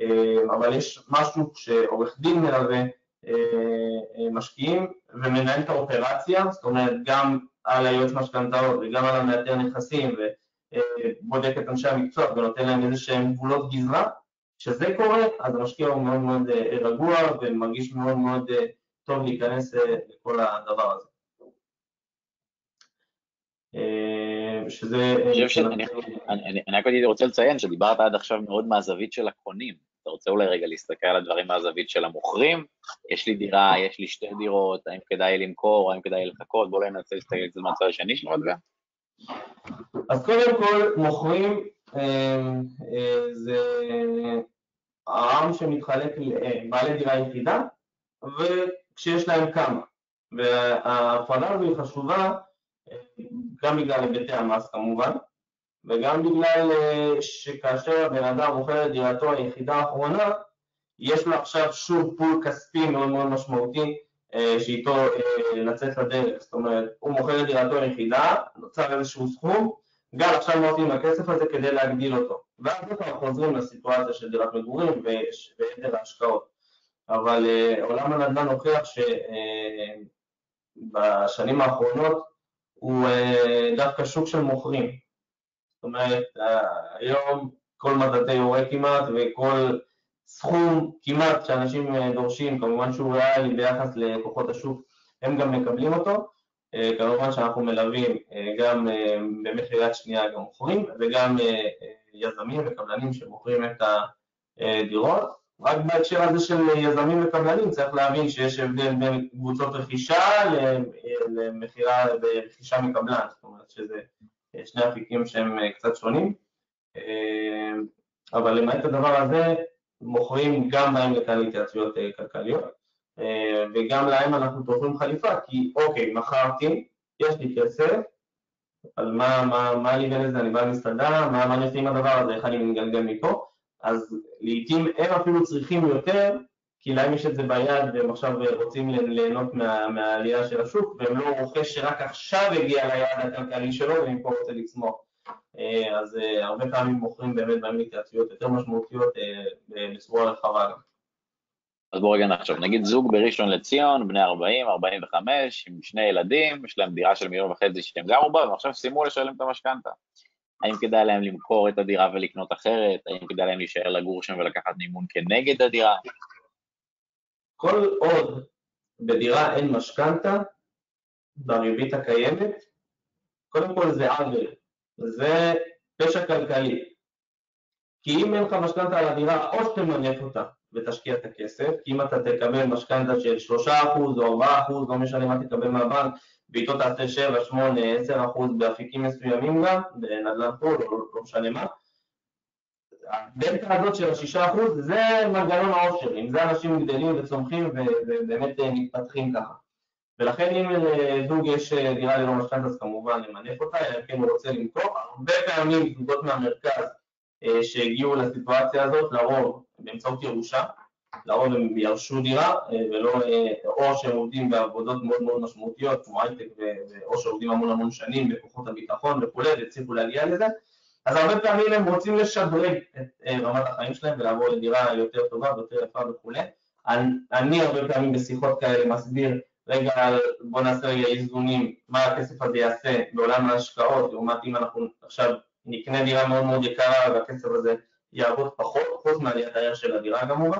אה, אבל יש משהו שעורך דין מלווה אה, אה, משקיעים ומנהל את האופרציה, זאת אומרת גם על היועץ משכנתאות וגם על המאתר נכסים ובודק את אנשי המקצוע ונותן להם איזה שהם גבולות גזרה, כשזה קורה אז המשקיע הוא מאוד מאוד רגוע ומרגיש מאוד מאוד טוב להיכנס לכל הדבר הזה. שזה... אני חושב אני רק רוצה לציין שדיברת עד עכשיו מאוד מהזווית של הקונים. אתה רוצה אולי רגע להסתכל על הדברים מהזווית של המוכרים? יש לי דירה, יש לי שתי דירות, האם כדאי למכור, האם כדאי לחכות? בואו ננסה להסתכל על זה מהצד השני של המטבע. אז קודם כל, מוכרים אה, אה, זה העם שמתחלק לבעלי דירה יחידה, וכשיש להם כמה. וההפרדה הזו היא חשובה גם בגלל היבטי המס כמובן, וגם בגלל אה, שכאשר הבן אדם מוכר את דירתו היחידה האחרונה, יש לו עכשיו שוב פול כספי מאוד מאוד משמעותי אה, שאיתו אה, לצאת לדרך, זאת אומרת, הוא מוכר את דירתו היחידה, נוצר איזשהו סכום, גם עכשיו מה עושים הכסף הזה כדי להגדיל אותו, ואז אנחנו חוזרים לסיטואציה של דירת מגורים ויתר ההשקעות, אבל עולם הנדל"ן הוכיח שבשנים האחרונות הוא דווקא שוק של מוכרים. זאת אומרת, היום כל מדדי יורה כמעט וכל סכום כמעט שאנשים דורשים, כמובן שהוא ריאלי ביחס לכוחות השוק, הם גם מקבלים אותו. כמובן שאנחנו מלווים גם במכירת שנייה גם מוכרים וגם יזמים וקבלנים שמוכרים את הדירות. רק בהקשר הזה של יזמים וקבלנים צריך להבין שיש הבדל בין קבוצות רכישה למכירה ברכישה מקבלן, זאת אומרת שזה שני אפיקים שהם קצת שונים, אבל למעט הדבר הזה מוכרים גם בהם לכאן התייעצויות כלכליות וגם להם אנחנו תופרים חליפה כי אוקיי, מכרתי, יש לי כסף, אבל מה, מה, מה לי ולזה, אני בא למסעדה, מה, מה אני עושה עם הדבר הזה, איך אני מגלגל מפה אז לעיתים הם אפילו צריכים יותר, כי להם יש את זה ביד והם עכשיו רוצים ליהנות מה, מהעלייה של השוק, והם לא רוכש שרק עכשיו הגיע ליעד הכלכלי שלו ומפה רוצה לצמוח. אה, אז אה, הרבה פעמים מוכרים באמת בהם התייעצויות יותר משמעותיות אה, בצורה רחבה גם. אז בואו רגע נחשוב, נגיד זוג בראשון לציון, בני 40, 45, עם שני ילדים, יש להם דירה של מיליון וחצי שהם גרו בה, ועכשיו סיימו לשלם את המשכנתה. האם כדאי להם למכור את הדירה ולקנות אחרת? האם כדאי להם להישאר לגור שם ולקחת מימון כנגד הדירה? כל עוד בדירה אין משכנתה, בריבית הקיימת, קודם כל זה עוול, זה פשע כלכלי. כי אם אין לך משכנתה על הדירה, או שתמנף אותה ותשקיע את הכסף, כי אם אתה תקבל משכנתה של 3% או 4%, לא משנה מה תקבל מהבנק, ואיתו תעשה 7, 8, 10 אחוז באפיקים מסוימים גם, בנדל"ן פה, לא, לא משנה מה. הדלתא הזאת של ה-6 אחוז זה מנגנון העושר, עם זה אנשים גדלים וצומחים ובאמת אה, מתפתחים ככה. ולכן אם לזוג יש אה, דירה ללא משכנתא אז כמובן למנף אותה, אלא כן הוא רוצה למכור. הרבה פעמים זוגות מהמרכז אה, שהגיעו לסיטואציה הזאת, לרוב באמצעות ירושה, לרוב הם ירשו דירה, אה, ולא, אה, או שהם עובדים בעבודות מאוד מאוד משמעותיות, כמו הייטק, או שעובדים המון המון שנים בכוחות הביטחון וכולי, והצליחו להגיע לזה, אז הרבה פעמים הם רוצים לשדרג את אה, רמת החיים שלהם ולעבור לדירה יותר טובה ויותר יפה וכולי. אני הרבה פעמים בשיחות כאלה מסביר, רגע, בוא נעשה רגע איזונים, מה הכסף הזה יעשה בעולם ההשקעות, לעומת אם אנחנו עכשיו נקנה דירה מאוד מאוד יקרה והכסף הזה יעבוד פחות, חוץ מעליית הערך של הדירה כמובן.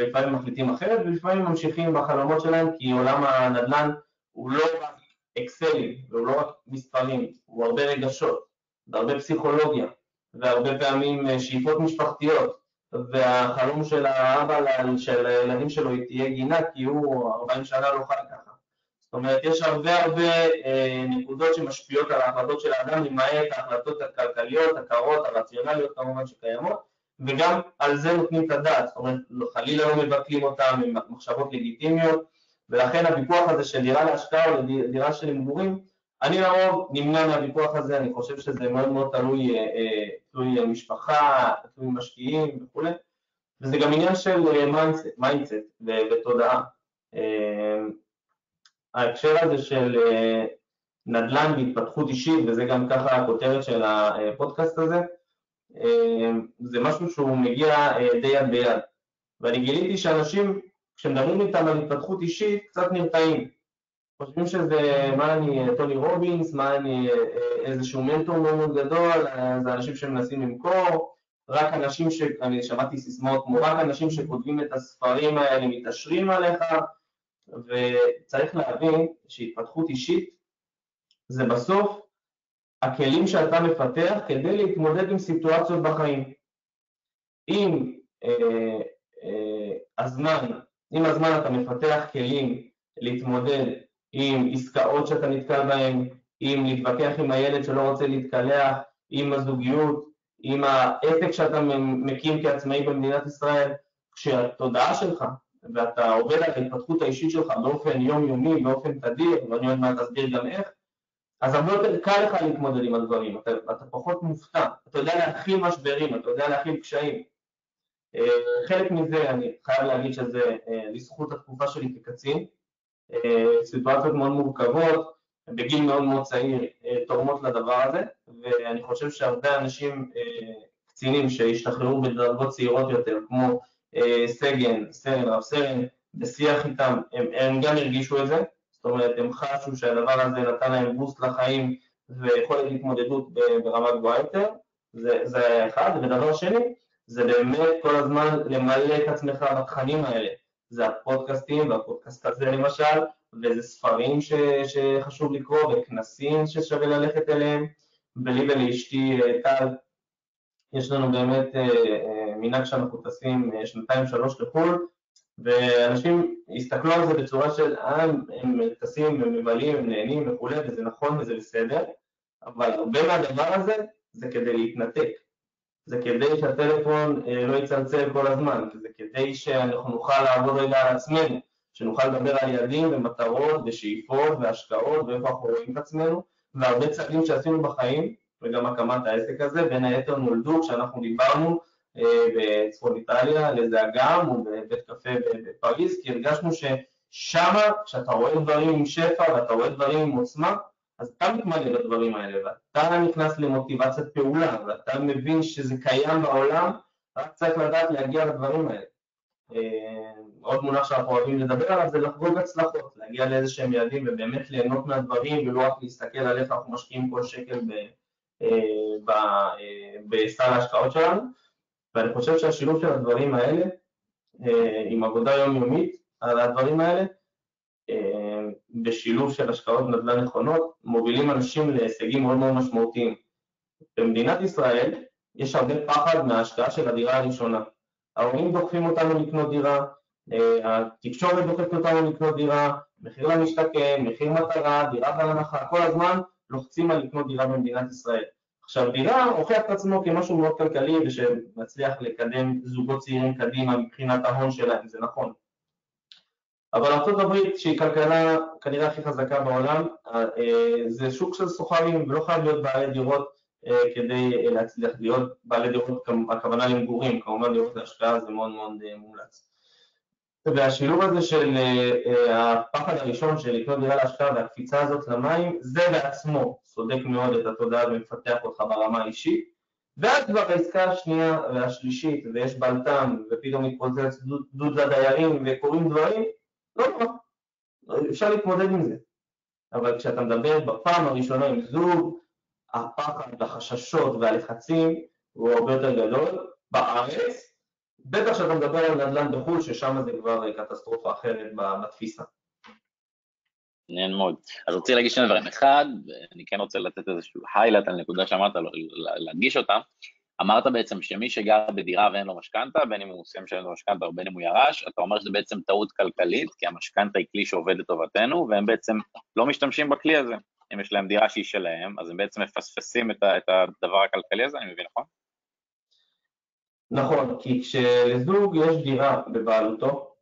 לפעמים מחליטים אחרת ולפעמים ממשיכים בחלומות שלהם כי עולם הנדל"ן הוא לא רק אקסלים והוא לא רק מספרים, הוא הרבה רגשות והרבה פסיכולוגיה והרבה פעמים אה, שאיפות משפחתיות והחלום של האבא של הילדים שלו היא תהיה גינה כי הוא 40 שנה לא חי ככה. זאת אומרת יש הרבה הרבה אה, נקודות שמשפיעות על ההחלטות של האדם למעט ההחלטות הכלכליות, הקרות, הרציונליות כמובן שקיימות וגם על זה נותנים את הדעת, זאת אומרת חלילה לא מבטלים אותם, עם מחשבות לגיטימיות ולכן הוויכוח הזה של דירה להשקעה או דירה של מגורים, אני לרוב נמנע מהוויכוח הזה, אני חושב שזה מאוד מאוד תלוי, אה, אה, תלוי משפחה, תלוי משקיעים וכולי, וזה גם עניין של mindset ותודעה. אה, ההקשר הזה של נדל"ן והתפתחות אישית, וזה גם ככה הכותרת של הפודקאסט הזה, זה משהו שהוא מגיע אה, די יד ביד. ואני גיליתי שאנשים, כשמדברים איתם על התפתחות אישית, קצת נרתעים. חושבים שזה, מה אני, טוני רובינס, מה אני, אה, איזשהו מנטור מאוד מאוד גדול, אה, זה אנשים שמנסים למכור, רק אנשים ש... אני שמעתי סיסמאות כמו רק אנשים שכותבים את הספרים האלה מתעשרים עליך, וצריך להבין שהתפתחות אישית זה בסוף הכלים שאתה מפתח כדי להתמודד עם סיטואציות בחיים. אם אה, אה, הזמן, הזמן אתה מפתח כלים להתמודד עם עסקאות שאתה נתקל בהן, עם להתווכח עם הילד שלא רוצה להתקלח, עם הזוגיות, עם העסק שאתה מקים כעצמאי במדינת ישראל, כשהתודעה שלך ואתה עובד על ההתפתחות האישית שלך באופן יומיומי, באופן תדיר, ואני עוד מעט אסביר גם איך, אז הרבה יותר קל לך להתמודד עם הדברים, אתה, אתה פחות מופתע, אתה יודע להכיל משברים, אתה יודע להכיל קשיים. אה, חלק מזה, אני חייב להגיד שזה אה, לזכות התקופה שלי כקצין, אה, סיטואציות מאוד מורכבות, בגיל מאוד מאוד צעיר, תורמות לדבר הזה, ואני חושב שהרבה אנשים, קצינים שהשתחררו בדרגות צעירות יותר, כמו סגן, סרן, רב סרן, בשיח איתם, הם, הם גם הרגישו את זה, זאת אומרת, הם חשו שהדבר הזה נתן להם בוסט לחיים ויכולת התמודדות ברמה גבוהה יותר, זה, זה אחד, ודבר שני, זה באמת כל הזמן למלא את עצמך בתכנים האלה. זה הפודקאסטים, והפודקאסט הזה למשל, וזה ספרים ש, שחשוב לקרוא, וכנסים ששווה ללכת אליהם, ולי ולאשתי אה, טל, יש לנו באמת אה, אה, מנהג שאנחנו טסים שנתיים שלוש לחו"ל, ואנשים הסתכלו על זה בצורה של אה, הם טסים, הם ממלאים, הם נהנים וכולי, וזה נכון וזה בסדר, אבל הרבה מהדבר הזה זה כדי להתנתק. זה כדי שהטלפון אה, לא יצלצל כל הזמן, זה כדי שאנחנו נוכל לעבוד רגע על עצמנו, שנוכל לדבר על יעדים ומטרות ושאיפות והשקעות ואיפה אנחנו רואים את עצמנו, והרבה צעדים שעשינו בחיים, וגם הקמת העסק הזה, בין היתר נולדו כשאנחנו דיברנו בצפון איטליה על איזה אגם או בבית קפה בפריז, כי הרגשנו ששמה, כשאתה רואה דברים עם שפע ואתה רואה דברים עם עוצמה, אז אתה מתמלא בדברים האלה, ואתה נכנס למוטיבציית פעולה, ואתה מבין שזה קיים בעולם, רק צריך לדעת להגיע לדברים האלה. אה, עוד מונח שאנחנו אוהבים לדבר עליו זה לחגוג הצלחות, להגיע לאיזה שהם יעדים ובאמת ליהנות מהדברים ולא רק להסתכל על איך אנחנו משקיעים כל שקל אה, אה, בסל ההשקעות שלנו, ואני חושב שהשילוב של הדברים האלה עם עבודה יומיומית על הדברים האלה בשילוב של השקעות נדל"ן נכונות, מובילים אנשים להישגים מאוד מאוד משמעותיים. במדינת ישראל יש הרבה פחד מההשקעה של הדירה הראשונה. ההורים דוחפים אותנו לקנות דירה, אה, התקשורת דוחפת אותנו לקנות דירה, מחיר למשתכן, מחיר מטרה, דירה בהנחה, כל הזמן לוחצים על לקנות דירה במדינת ישראל. עכשיו דירה הוכיח את עצמו כמשהו מאוד כלכלי ושמצליח לקדם זוגות צעירים קדימה מבחינת ההון שלהם, זה נכון. אבל ארה"ב שהיא כלכלה כנראה הכי חזקה בעולם, אה, זה שוק של סוחרים ולא חייב להיות בעלי דירות אה, כדי להצליח להיות בעלי דירות, הכוונה למגורים, כמובן דירות להשקעה זה מאוד מאוד אה, מומלץ. והשילוב הזה של הפחד הראשון של לקנות דירה להשקעה והקפיצה הזאת למים, זה בעצמו סודק מאוד את התודעה ומפתח אותך ברמה האישית. ואז כבר העסקה השנייה והשלישית ויש בלטם ופתאום מתפוצץ דוד לדיירים וקורים דברים, לא נורא, אפשר להתמודד עם זה. אבל כשאתה מדבר בפעם הראשונה עם זוג, הפחד והחששות והלחצים הוא הרבה יותר גדול. בארץ, בטח כשאתה מדבר על נדל"ן בחו"ל, ששם זה כבר קטסטרופה אחרת בתפיסה. מעניין מאוד. אז רציתי להגיד שני דברים. אחד, אני כן רוצה לתת איזשהו highlight על נקודה שאמרת, להדגיש אותה. אמרת בעצם שמי שגר בדירה ואין לו משכנתה, בין אם הוא סיים לשלם לו משכנתה או בין אם הוא ירש, אתה אומר שזה בעצם טעות כלכלית, כי המשכנתה היא כלי שעובד לטובתנו, והם בעצם לא משתמשים בכלי הזה. אם יש להם דירה שהיא שלהם, אז הם בעצם מפספסים את הדבר הכלכלי הזה, אני מבין נכון? נכון, כי כשלזוג יש דירה בבעלותו,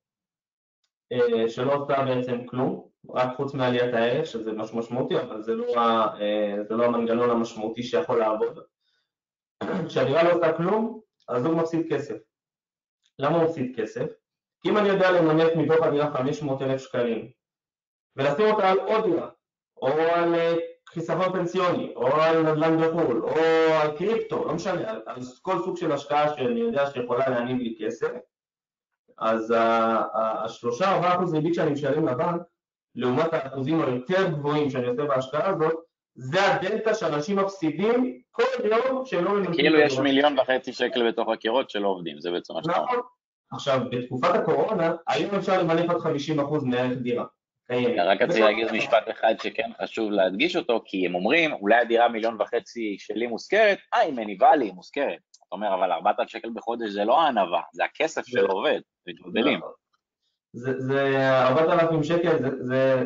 אה, שלא עושה בעצם כלום, רק חוץ מעליית הערך, שזה משהו משמעותי, אבל זה לא, אה, זה לא המנגנון המשמעותי שיכול לעבוד. כשהדירה לא עושה כלום, הזוג מפסיד כסף. למה הוא מפסיד כסף? כי אם אני יודע למנף מתוך הדירה 500 אלף שקלים ולשים אותה על עוד דירה, או על אה, חיסכון פנסיוני, או על נדל"ן בחו"ל, או על קריפטו, לא משנה, על, על כל סוג של השקעה שאני יודע שיכולה להניב לי כסף, אז השלושה ארבעה אחוז ריבית שאני משלם לבנק, לעומת האחוזים היותר גבוהים שאני עושה בהשקעה הזאת, זה הדלתא שאנשים מפסידים כל יום שהם לא מממשים. כאילו יש מיליון וחצי שקל בתוך הקירות שלא עובדים, זה בעצם מה שאתה אומר. נכון. עכשיו, בתקופת הקורונה, היום אפשר למנף עד 50% מערך דירה. רק רציתי להגיד משפט אחד שכן חשוב להדגיש אותו, כי הם אומרים, אולי הדירה מיליון וחצי שלי מוזכרת, אה, היא מניבה לי, היא מוזכרת. אתה אומר, אבל 4,000 שקל בחודש זה לא הענווה, זה הכסף של עובד, מתבלבלים. זה 4,000 שקל, זה,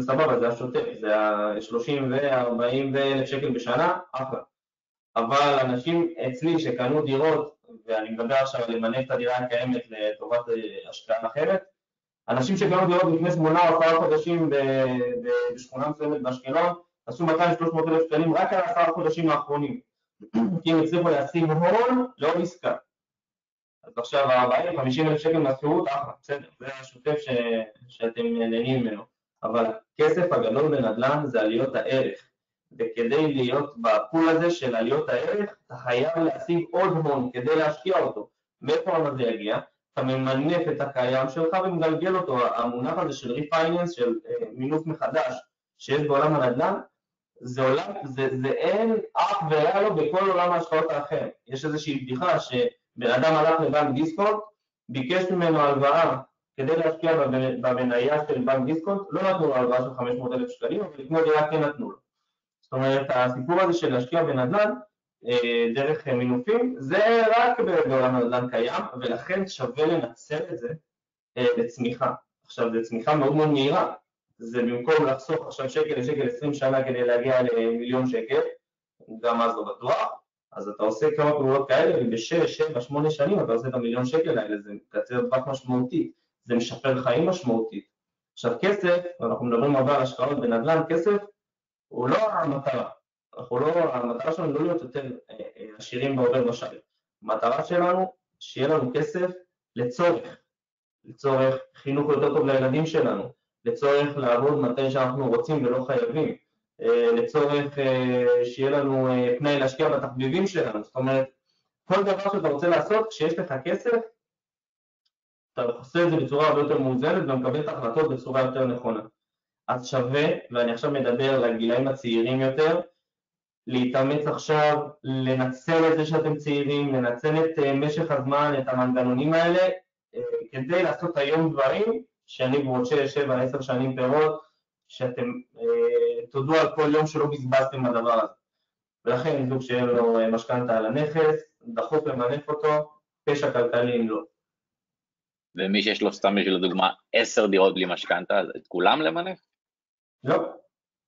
סבבה, זה השוטף, זה ה-30 ו-40 אלף שקל בשנה, אחלה. אבל אנשים אצלי שקנו דירות, ואני מדבר עכשיו על למנף את הדירה הקיימת לטובת אה, השקעה אחרת, אנשים שקנו דירות לפני שמונה או עשרה חודשים בשכונה מסוימת באשקלון, עשו 200-300 אלף שקלים רק על עשרה חודשים האחרונים, <clears throat> כי הם הצליחו להשיג הון לעוד עסקה. אז עכשיו ה-40-50 אלף שקל מהשכירות, אחלה, בסדר, זה השוטף ש... שאתם נהנים ממנו, אבל הכסף הגדול בנדל"ן זה עליות הערך, וכדי להיות ב pool הזה של עליות הערך, אתה חייב להשיג עוד הון כדי להשקיע אותו. מאיפה ההון הזה יגיע? אתה ממנף את הקיים שלך ומגלגל אותו, המונח הזה של refinance, של אה, מינוף מחדש שיש בעולם הנדל"ן, זה עולם, זה, זה אין אח ורע לו בכל עולם ההשקעות האחר. יש איזושהי בדיחה ש... בן אדם הלך לבנק דיסקונט, ביקש ממנו הלוואה כדי להשקיע במניה של בנק דיסקונט, לא נתנו לו הלוואה של 500 אלף שקלים, אבל לקנות דירה כן נתנו לו. זאת אומרת, הסיפור הזה של להשקיע בנדל"ן דרך מינופים, זה רק בעולם הנדל"ן קיים, ולכן שווה לנצל את זה אה, לצמיחה. עכשיו, זו צמיחה מאוד מאוד מהירה, זה במקום לחסוך עכשיו שקל לשקל 20 שנה כדי להגיע למיליון שקל, גם אז לא בטוח, אז אתה עושה כמה פעולות כאלה, ובשש, שבע, שמונה שנים אתה עושה את המיליון שקל האלה, זה מקצר טווח משמעותי, זה משפר חיים משמעותית. עכשיו כסף, אנחנו מדברים הרבה על השקעות בנדל"ן, כסף הוא לא המטרה, אנחנו לא, המטרה שלנו לא להיות יותר אה, אה, עשירים בעובר ושאר, המטרה שלנו שיהיה לנו כסף לצורך, לצורך חינוך יותר טוב לילדים שלנו, לצורך לעבוד מתי שאנחנו רוצים ולא חייבים, אה, לצורך שיהיה לנו פנאי להשקיע בתחביבים שלנו, זאת אומרת, כל דבר שאתה רוצה לעשות, כשיש לך כסף, אתה עושה את זה בצורה הרבה יותר מאוזנת ומקבל את ההחלטות בצורה יותר נכונה. אז שווה, ואני עכשיו מדבר לגילאים הצעירים יותר, להתאמץ עכשיו, לנצל את זה שאתם צעירים, לנצל את משך הזמן, את המנגנונים האלה, כדי לעשות היום דברים שאני בעוד 6, 7, 10 שנים פירות, שאתם אה, תודו על כל יום שלא בזבזתם הדבר הזה. ולכן זוג שאין לו אה, משכנתה על הנכס, דחוף למנף אותו, פשע כלכלי אם לא. ומי שיש לו סתם בשביל הדוגמה עשר דירות בלי משכנתה, את כולם למנף? לא.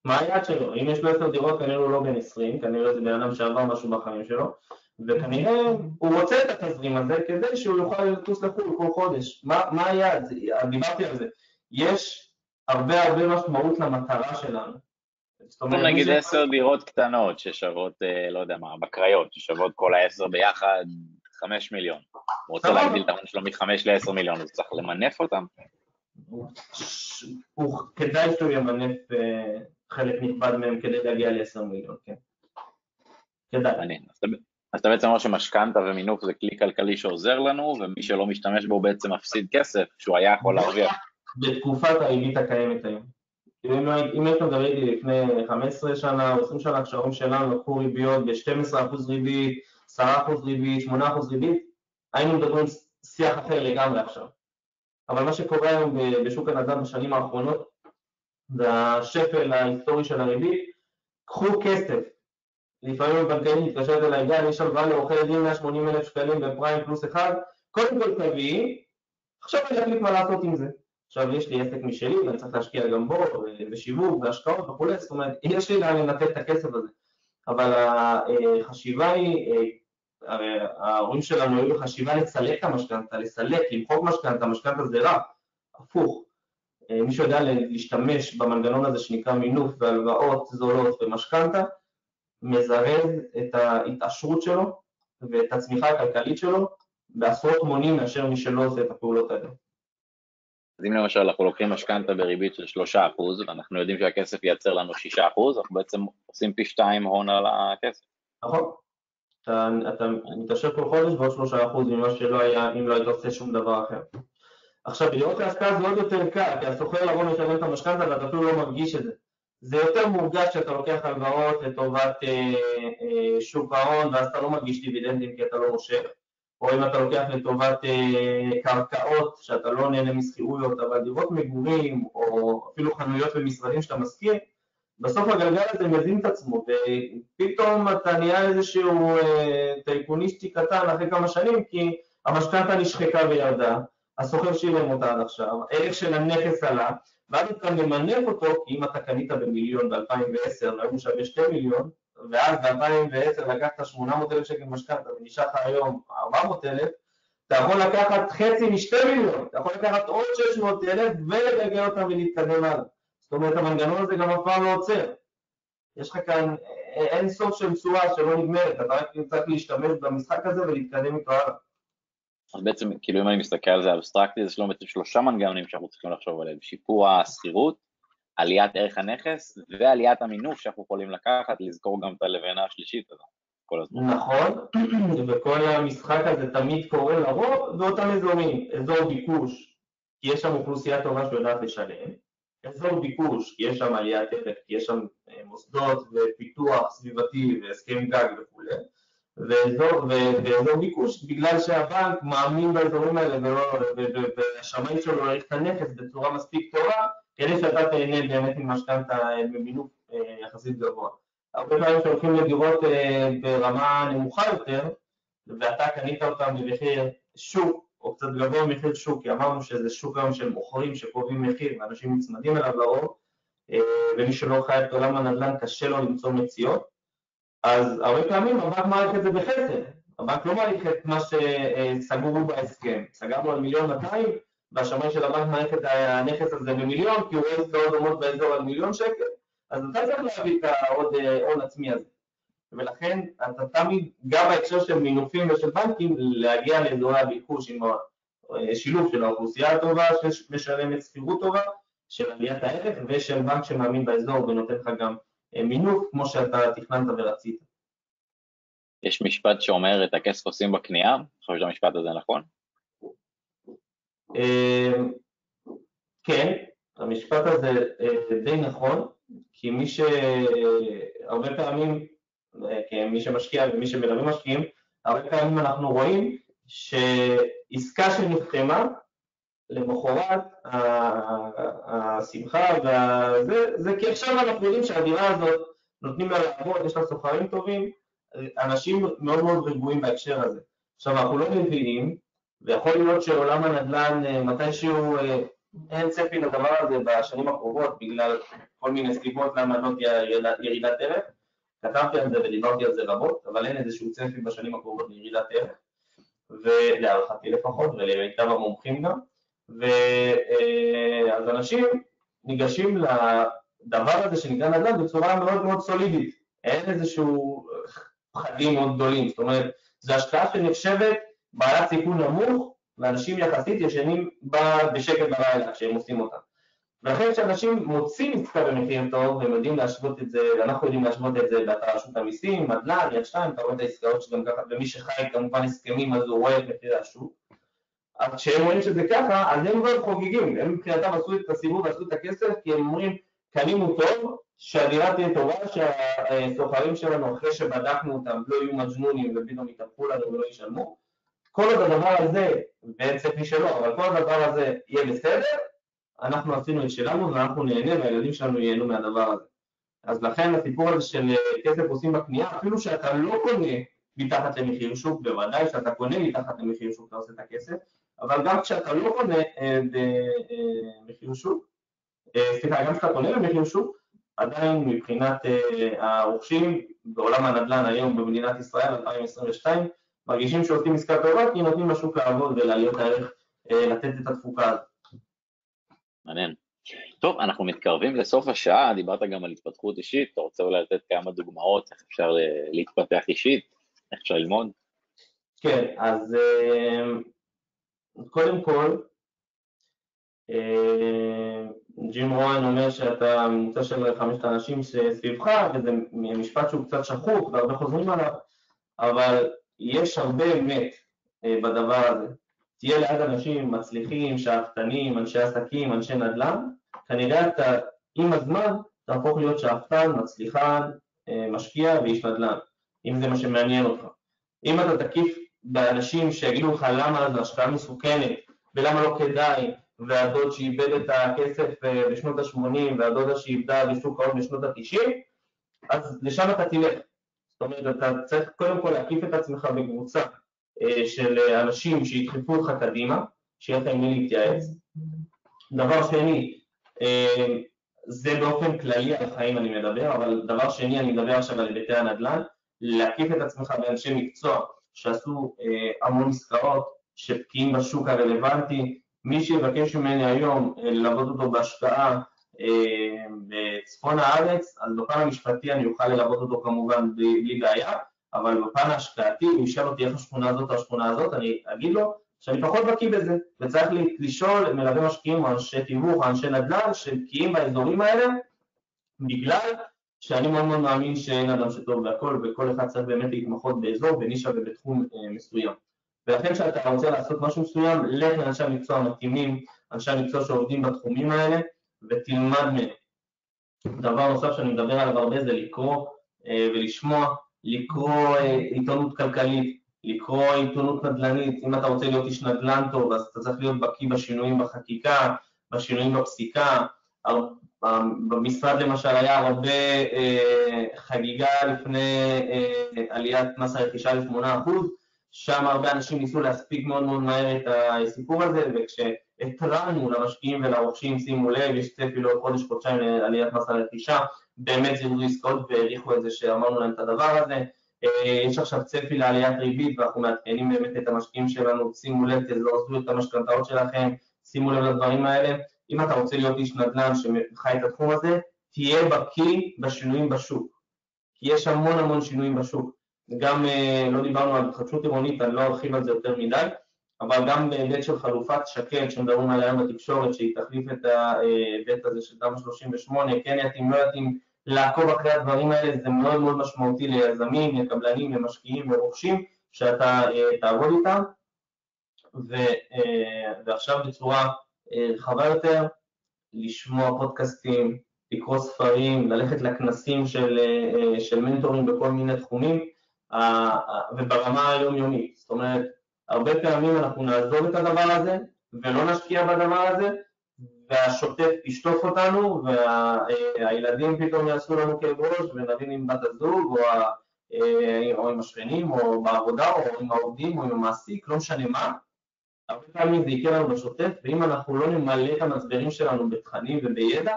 מה היעד שלו? אם יש לו עשר דירות כנראה הוא לא בן עשרים, כנראה זה בן אדם שעבר משהו בחיים שלו, וכנראה הוא רוצה את התזרים הזה כדי שהוא יוכל לטוס לחו"ל כל חודש. מה, מה היעד? דיברתי על זה. יש הרבה הרבה משמעות למטרה שלנו. זאת אומרת, נגיד עשר דירות קטנות ששוות, אה, לא יודע מה, בקריות, ששוות כל העשר ביחד חמש מיליון. הוא רוצה להגדיל את ההון שלו מחמש לעשר מיליון, אז צריך למנף אותם? כדאי שהוא ימנף אה, חלק נכבד מהם כדי להגיע לעשר מיליון, כן. כדאי. אז אתה בעצם אומר שמשכנתה ומינוף זה כלי כלכלי שעוזר לנו, ומי שלא משתמש בו בעצם מפסיד כסף שהוא היה יכול להרוויח. בתקופת הריבית הקיימת היום. אם, אם היית מדבר איתי לפני 15 שנה או 20 שנה, כשההורים שלנו לקחו ריביות ב-12% ריבית, 10% ריבית, 8% ריבית, היינו מדברים שיח אחר לגמרי עכשיו. אבל מה שקורה היום בשוק הנדל"ן בשנים האחרונות, זה השפל ההיסטורי של הריבית, קחו כסף. לפעמים הבנקאים מתקשרת אליי, גל, יש הלוואה לעורכי דין 180 אלף שקלים בפריים פלוס אחד, קודם כל תביאי, עכשיו אני אחליט מה לעשות עם זה. עכשיו יש לי עסק משלי ואני צריך להשקיע גם בו, בשיווק, בהשקעות וכולי, זאת אומרת, יש לי לאן לנתת את הכסף הזה, אבל החשיבה היא, הרי ההורים שלנו היו בחשיבה לסלק את המשכנתה, לסלק, למחוק משכנתה, משכנתה זה רע, הפוך. מי שיודע להשתמש במנגנון הזה שנקרא מינוף והלוואות זולות ומשכנתה, מזרז את ההתעשרות שלו ואת הצמיחה הכלכלית שלו בעשרות מונים מאשר מי שלא עושה את הפעולות האלה. אז אם למשל אנחנו לוקחים משכנתה בריבית של שלושה אחוז, ואנחנו יודעים שהכסף ייצר לנו שישה אחוז, אנחנו בעצם עושים פי שתיים הון על הכסף. נכון. אתה, אתה מתעשר כל חודש ועוד שלושה אחוז ממה שלא היה אם לא היית עושה שום דבר אחר. עכשיו, בדירות להשקעה זה עוד יותר קל, כי הסוחר לבוא לשלם את המשכנתה ואתה אפילו לא מרגיש את זה. זה יותר מורגש כשאתה לוקח הלוואות לטובת אה, אה, שוק ההון ואז אתה לא מרגיש דיבידנדים כי אתה לא מושך. או אם אתה לוקח לטובת אה, קרקעות שאתה לא נהנה משכירויות, אבל דירות מגורים או אפילו חנויות ומשרדים שאתה משכיר, בסוף הגלגל הזה מבין את עצמו ופתאום אתה נהיה איזשהו אה, טייקוניסטי קטן אחרי כמה שנים כי המשכנתה נשחקה וירדה, הסוחר שילם אותה עד עכשיו, הערך של הנכס עלה ואז אתה ממנף אותו כי אם אתה קנית במיליון ב-2010 והיום שווה 2 מיליון ואז ב-2010 לקחת 800 אלף שקל משכנתה ונשאר לך היום 400 אלף, אתה יכול לקחת חצי משתי מיליון, אתה יכול לקחת עוד 600 אלף ולגלגל אותם ולהתקדם הלאה. זאת אומרת המנגנון הזה גם אף פעם לא עוצר. יש לך כאן אין סוף של תשואה שלא נגמרת, אתה רק צריך להשתמש במשחק הזה ולהתקדם איתו הלאה. אז בעצם, כאילו אם אני מסתכל על זה אבסטרקטי, יש לנו בעצם שלושה מנגנונים שאנחנו צריכים לחשוב עליהם, שיפור השכירות, עליית ערך הנכס ועליית המינוף שאנחנו יכולים לקחת, לזכור גם את הלבנה השלישית הזאת כל הזמן. נכון, וכל המשחק הזה תמיד קורה לרוב באותם אזורים, אזור ביקוש, כי יש שם אוכלוסייה טובה שיודעת לשלם, אזור ביקוש, כי יש שם עליית ערך, כי יש שם אה, מוסדות ופיתוח סביבתי והסכם גג וכולי, ואזור, ואזור ביקוש בגלל שהבנק מאמין באזורים האלה והשמיים שלו להעריך את הנכס בצורה מספיק טובה כדי שאתה תהנה באמת ממשכנתה במינוף יחסית גבוה. הרבה פעמים שהולכים לדירות ברמה נמוכה יותר ואתה קנית אותם במחיר שוק או קצת גבוה ממחיר שוק, כי אמרנו שזה שוק היום של מוכרים שקובעים מחיר ואנשים נצמדים אליו לרוב ומי שלא חי את עולם הנדל"ן קשה לו למצוא מציאות אז הרבה פעמים הבנק מעריך את זה בחסר, הבנק לא מעריך את מה שסגרו בהסכם, סגרנו על מיליון 200 והשמאי של הבנק מעריך את הנכס הזה במיליון כי הוא רואה עסקאות דומות באזור על מיליון שקל אז אתה צריך להביא את העוד הון עצמי הזה. ולכן אתה תמיד, גם בהקשר של מינופים ושל בנקים, להגיע לאזורי הביקוש עם השילוב של האוכלוסייה הטובה שמשלמת שכירות טובה, של עליית הערך ושל בנק שמאמין באזור ונותן לך גם מינוף כמו שאתה תכננת ורצית. יש משפט שאומר את הכסף עושים בקנייה, אני חושב שהמשפט הזה נכון? אמ, כן, המשפט הזה אה, די נכון, כי מי שהרבה פעמים, כמי שמשקיע ומי שמלווה משקיעים, הרבה פעמים אנחנו רואים שעסקה שנחתמה למחרת השמחה וזה, זה כי עכשיו אנחנו יודעים שהדירה הזאת נותנים לה לעבוד, יש לה סוחרים טובים, אנשים מאוד מאוד רגועים בהקשר הזה. עכשיו אנחנו לא מבינים, ויכול להיות שעולם הנדל"ן אה, מתישהו אה, אין צפי לדבר הזה בשנים הקרובות בגלל כל מיני סיבות למה לא תהיה ירידת ערך, כתבתי על זה ודיברתי על זה רבות, אבל אין איזשהו צפי בשנים הקרובות לירידת ערך, ולהערכתי לפחות ולמיטב המומחים גם, ואז אנשים ניגשים לדבר הזה שנקרא נדל"ן בצורה מאוד מאוד סולידית, אין איזשהו פחדים מאוד גדולים, זאת אומרת, זו השקעה שנחשבת בעלת סיכון נמוך, ואנשים יחסית ישנים בשקט בלילה כשהם עושים אותה. ולכן כשאנשים מוצאים עסקה במחיר טוב, והם יודעים להשוות את זה, ואנחנו יודעים להשוות את זה באתר רשות המיסים, מדל"ן, יד שתיים, אתה רואה את העסקאות שגם ככה, ומי שחי כמובן הסכמים אז הוא רואה את מחירי השוק, אז כשהם רואים שזה ככה, אז הם כבר חוגגים, הם מבחינתם עשו את הסיבוב ועשו את הכסף, כי הם אומרים, קנינו טוב, שהדירה תהיה טובה, שהסוחרים שלנו אחרי שבדקנו אותם לא יהיו מג'נונים ופתאום יתהפכו לנו ולא ישלמו, כל עוד הדבר הזה, ואין צפי שלא, אבל כל הדבר הזה יהיה בסדר, אנחנו עשינו את שלנו ואנחנו נהנה והילדים שלנו ייהנו מהדבר הזה. אז לכן הסיפור הזה של כסף עושים בקנייה, אפילו שאתה לא קונה מתחת למחיר שוק, בוודאי שאתה קונה מתחת למחיר שוק אתה עושה את הכסף, אבל גם כשאתה לא קונה אה, במחיר שוק, אה, סליחה, גם כשאתה קונה במחיר שוק, עדיין מבחינת אה, הרוכשים בעולם הנדל"ן היום במדינת ישראל 2022 מרגישים שעושים עסקה טובה כי נותנים לשוק לעבוד ולעליות הערך לתת את התפוקה הזאת. מעניין. טוב, אנחנו מתקרבים לסוף השעה, דיברת גם על התפתחות אישית, אתה רוצה אולי לתת כמה דוגמאות איך אפשר להתפתח אישית, איך אפשר ללמוד? כן, אז קודם כל, אה, ג'ים רואן אומר שאתה ממוצע של חמשת האנשים סביבך, וזה משפט שהוא קצת שחוק והרבה חוזרים עליו, אבל יש הרבה אמת אה, בדבר הזה. תהיה ליד אנשים מצליחים, שאפתנים, אנשי עסקים, אנשי נדל"ן, כנראה אתה עם הזמן תהפוך להיות שאפתן, מצליחן, אה, משקיע ואיש נדל"ן, אם זה מה שמעניין אותך. אם אתה תקיף באנשים שיגידו לך למה זו השקעה מסוכנת ולמה לא כדאי, והדוד שאיבד את הכסף אה, בשנות ה-80 והדודה שאיבדה בשוק ההון בשנות ה-90, אז לשם אתה תלך. זאת אומרת, אתה צריך קודם כל להקיף את עצמך בקבוצה אה, של אנשים שידחפו אותך קדימה, שיהיה לך עם מי להתייעץ. דבר שני, אה, זה באופן כללי על החיים אני מדבר, אבל דבר שני אני מדבר עכשיו על היבטי הנדל"ן, להקיף את עצמך באנשי מקצוע שעשו אה, המון עסקאות, שבקיאים בשוק הרלוונטי, מי שיבקש ממני היום אה, ללוות אותו בהשקעה אה, בצפון הארץ, אז בפן המשפטי אני אוכל ללוות אותו כמובן בלי בעיה, אבל בפן ההשקעתי, אם ישאל אותי איך השכונה הזאת או השכונה הזאת, אני אגיד לו שאני פחות בקיא בזה, וצריך לשאול מלווה משקיעים או אנשי תיווך אנשי נדל"ן שבקיאים באזורים האלה, בגלל שאני מאוד מאוד מאמין שאין אדם שטוב בהכל וכל אחד צריך באמת להתמחות באזור, בנישה ובתחום אה, מסוים. ולכן כשאתה רוצה לעשות משהו מסוים, לך לאנשי המקצוע המתאימים, אנשי המקצוע שעובדים בתחומים האלה, ותלמד מהם. דבר נוסף שאני מדבר עליו הרבה זה לקרוא אה, ולשמוע לקרוא עיתונות כלכלית, לקרוא עיתונות נדל"נית, אם אתה רוצה להיות איש נדל"ן טוב, אז אתה צריך להיות בקיא בשינויים בחקיקה, בשינויים בפסיקה. במשרד למשל היה הרבה אה, חגיגה לפני אה, עליית מס הרכישה ל-8%, שם הרבה אנשים ניסו להספיק מאוד מאוד מהר את הסיפור הזה, וכשהתרענו למשקיעים ולרוכשים, שימו לב, יש צפי לעוד חודש-חודשיים לעליית מס הרכישה, באמת זירזו עסקאות והעריכו את זה שאמרנו להם את הדבר הזה. אה, יש עכשיו צפי לעליית ריבית ואנחנו מעדכנים באמת את המשקיעים שלנו, שימו לב, תזרזו את המשכנתאות שלכם, שימו לב לדברים האלה. אם אתה רוצה להיות איש נדל"ן שחי את התחום הזה, תהיה בקיא בשינויים בשוק. כי יש המון המון שינויים בשוק. גם אה, לא דיברנו על התחדשות עירונית, אני לא ארחיב על זה יותר מדי, אבל גם בהיבט של חלופת שקד שמדברים עליה בתקשורת, שהיא תחליף את ההיבט הזה של תמ"א 38, כן יתאים, לא יתאים, לעקוב אחרי הדברים האלה זה מאוד מאוד משמעותי ליזמים, לקבלנים, למשקיעים, לרוכשים, שאתה אה, תעבוד איתם, אה, ועכשיו בצורה רחבה יותר, לשמוע פודקאסטים, לקרוא ספרים, ללכת לכנסים של, של מנטורים בכל מיני תחומים, וברמה היומיומית. זאת אומרת, הרבה פעמים אנחנו נעזוב את הדבר הזה ולא נשקיע בדבר הזה, והשוטף ישטוף אותנו, והילדים פתאום יעשו לנו כאב ראש, ונבין עם בת הזוג, או, או עם השכנים, או בעבודה, או עם העובדים, או עם המעסיק, לא משנה מה. הרבה פעמים זה יקרה לנו בשוטף, ואם אנחנו לא נמלא את המצברים שלנו בתכנים ובידע,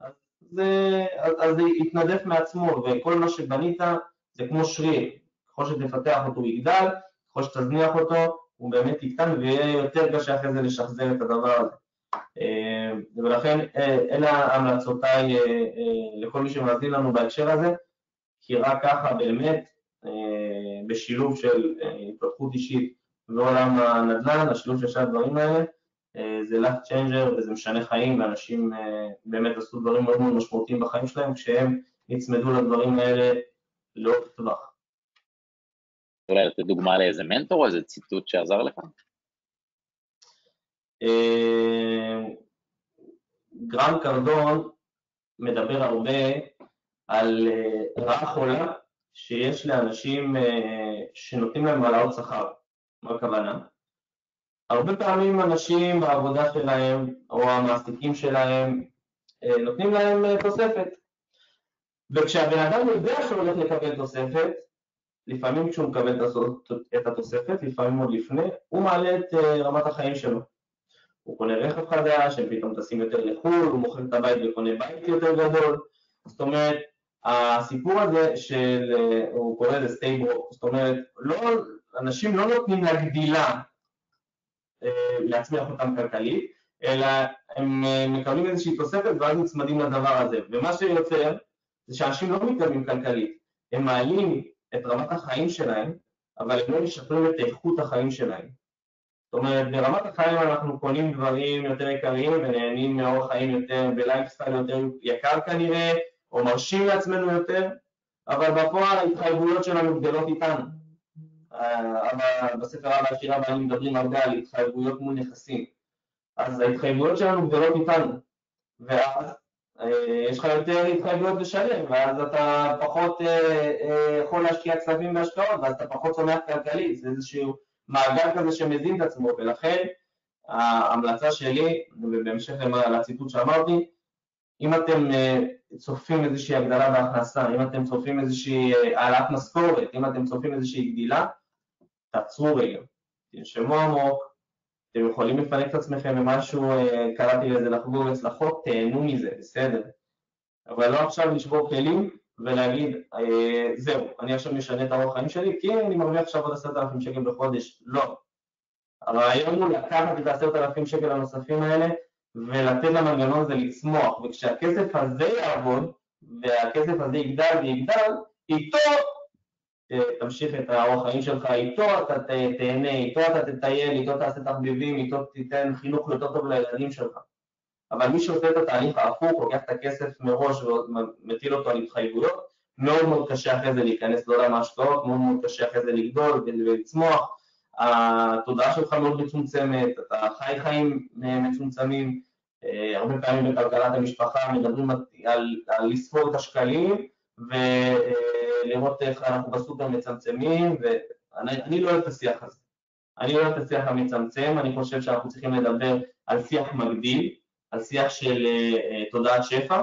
אז זה, אז זה יתנדף מעצמו, וכל מה שבנית זה כמו שריר, ככל שתפתח אותו הוא יגדל, ככל שתזניח אותו הוא באמת יקטן ויהיה יותר קשה אחרי זה לשחזר את הדבר הזה. אה, ולכן אה, אלה המלצותיי אה, לכל מי שמאזין לנו בהקשר הזה, כי רק ככה באמת בשילוב של התפתחות אישית ועולם הנדל"ן, השילוב של שני הדברים האלה, זה life changer וזה משנה חיים, ואנשים באמת עשו דברים מאוד מאוד משמעותיים בחיים שלהם כשהם נצמדו לדברים האלה לאורך טווח. אולי לתת דוגמה לאיזה מנטור או איזה ציטוט שעזר לך? אה, גרם קרדון מדבר הרבה על אה, רעה חולה שיש לאנשים אה, שנותנים להם העלאות שכר. מה הכוונה? הרבה פעמים אנשים בעבודה שלהם או המעסיקים שלהם נותנים להם תוספת וכשהבן אדם יודע שהוא הולך לקבל תוספת לפעמים כשהוא מקבל את התוספת, לפעמים עוד לפני, הוא מעלה את אה, רמת החיים שלו. הוא קונה רכב חדש, הם פתאום טסים יותר לחו"ל, הוא מוכר את הבית וקונה בית יותר גדול, זאת אומרת, הסיפור הזה של, אה, הוא קורא לזה סטייברו, זאת אומרת, לא, אנשים לא נותנים לגדילה אה, להצמיח אותם כלכלית, אלא הם מקבלים איזושהי תוספת ואז נצמדים לדבר הזה, ומה שיוצר זה שאנשים לא מתקדמים כלכלית, הם מעלים את רמת החיים שלהם, אבל הם לא משפרים את איכות החיים שלהם. זאת אומרת, ברמת החיים אנחנו קונים דברים יותר יקרים ונהנים מאורח חיים יותר, בלייפסטייל יותר יקר כנראה, או מרשים לעצמנו יותר, אבל בפועל ההתחייבויות שלנו גדלות איתנו. בספר אבא השירה ואני מדברים הרבה על התחייבויות מול נכסים. אז ההתחייבויות שלנו גדלות איתנו, ואז אה, יש לך יותר התחייבויות לשלם, ואז אתה פחות אה, אה, יכול להשקיע כספים בהשקעות, ואז אתה פחות צומח כלכלית, זה איזשהו מעגל כזה שמזין את עצמו, ולכן ההמלצה שלי, ובהמשך לציטוט שאמרתי, אם אתם צופים איזושהי הגדלה בהכנסה, אם אתם צופים איזושהי העלאת משכורת, אם אתם צופים איזושהי גדילה, תעצרו רגע, תנשמו עמוק, אתם יכולים לפנק את עצמכם במשהו, אה, קראתי לזה לחגוג הצלחות, תהנו מזה, בסדר. אבל לא עכשיו לשבור כלים ולהגיד, אה, זהו, אני עכשיו משנה את האורח חיים שלי, כי אני מרוויח עכשיו עוד עשרת אלפים שקל בחודש. לא. הרעיון הוא לקחת את העשרת אלפים שקל הנוספים האלה ולתת למנגנון הזה לצמוח, וכשהכסף הזה יעבוד, והכסף הזה יגדל ויגדל, איתו תמשיך את האורח חיים שלך איתו, אתה תהנה, איתו אתה תטייל, איתו תעשה תחביבים, איתו תיתן חינוך יותר טוב לילדים שלך. אבל מי שעושה את התהליך ההפוך, לוקח את הכסף מראש ומטיל אותו על התחייבויות, מאוד מאוד קשה אחרי זה להיכנס לעולם ההשקעות, מאוד מאוד קשה אחרי זה לגדול ולצמוח, התודעה שלך מאוד מצומצמת, אתה חי חיים מצומצמים, אה, הרבה פעמים בכלכלת המשפחה מדברים על, על לספור את השקלים, ולראות איך אנחנו בסופר מצמצמים, ואני לא אוהב את השיח הזה. אני אוהב את השיח המצמצם, אני חושב שאנחנו צריכים לדבר על שיח מגדיל, על שיח של uh, תודעת שפע,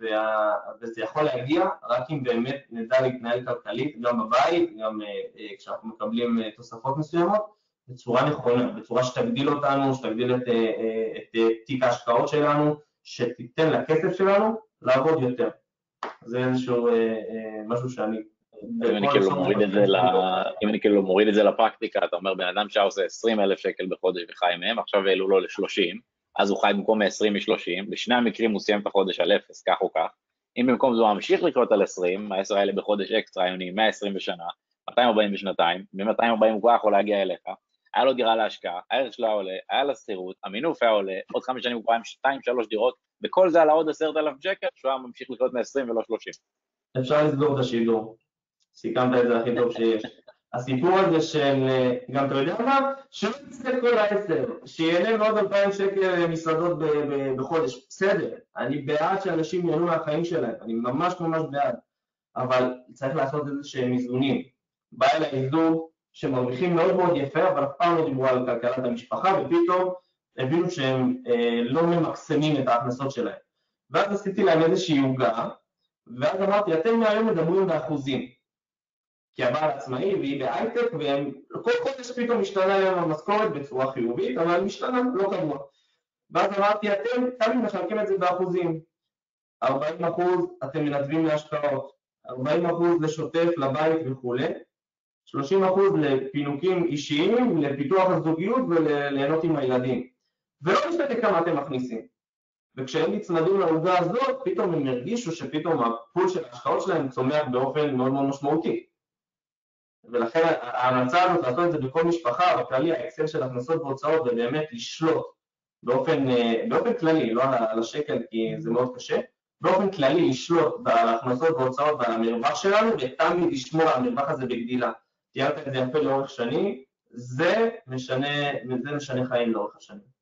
וה, וזה יכול להגיע רק אם באמת נדע להתנהל כלכלית, גם בבית, גם כשאנחנו מקבלים תוספות מסוימות, בצורה נכונה, בצורה שתגדיל אותנו, שתגדיל את, את תיק ההשקעות שלנו, שתיתן לכסף שלנו לעבוד יותר. זה איזשהו uh, uh, משהו שאני אם אני כאילו מוריד את זה אם אני מוריד את זה לפרקטיקה, אתה אומר בן אדם שהיה עושה 20 אלף שקל בחודש וחי מהם, עכשיו העלו לו ל-30, אז הוא חי במקום מ-20 מ-30, בשני המקרים הוא סיים את החודש על 0, כך או כך, אם במקום זה הוא ממשיך לקרות על 20, ה-10 האלה בחודש אקסטרה היו נהיים 120 בשנה, 240 בשנתיים, מ-240 הוא כבר יכול להגיע אליך, היה לו דירה להשקעה, הערך שלה עולה, היה לה שכירות, המינוף היה עולה, עוד חמש שנים הוא כבר עם 2-3 דירות, וכל זה על העוד 10,000 שקל, שהוא היה ממשיך לקרות מ-20 ולא 30. אפשר לסגור את השידור. סיכמת את זה הכי טוב שיש. הסיפור הזה של, גם אתה יודע מה? שלא יצא כל העשר, שיהנה מעוד אלפיים שקל מסעדות בחודש, בסדר, אני בעד שאנשים ייהנו מהחיים שלהם, אני ממש ממש בעד, אבל צריך לעשות איזה שהם איזונים. בא אליי זוג שמרוויחים מאוד מאוד יפה, אבל אף פעם לא דיברו על כלכלת המשפחה, ופתאום הבינו שהם אה, לא ממקסמים את ההכנסות שלהם. ואז עשיתי להם איזושהי עוגה, ואז אמרתי, אתם מהיום מדברים באחוזים. כי הבעל עצמאי והיא בהייטק, וכל חודש פתאום משתנה להם המשכורת בצורה חיובית, אבל משתנה לא קבוע. ואז אמרתי, אתם תמיד מחלקים את זה באחוזים. 40 אחוז אתם מנדבים להשקעות, 40 אחוז לשוטף, לבית וכולי, 30 אחוז לפינוקים אישיים, לפיתוח הזוגיות וליהנות עם הילדים. ולא משנה כמה אתם מכניסים. וכשהם נצמדים לעוגה הזאת, פתאום הם הרגישו שפתאום הפול של ההשקעות שלהם צומח באופן מאוד מאוד משמעותי. ולכן ההמלצה הזאת לעשות את זה בכל משפחה, בכללי האקסל של הכנסות והוצאות ובאמת לשלוט באופן, אה, באופן כללי, לא על השקל כי זה מאוד קשה, באופן כללי לשלוט על ההכנסות והוצאות ועל המרווח שלנו ותמיד לשמור על המרווח הזה בגדילה. תיארת את זה יפה לאורך שנים, זה משנה, זה משנה חיים לאורך השנים.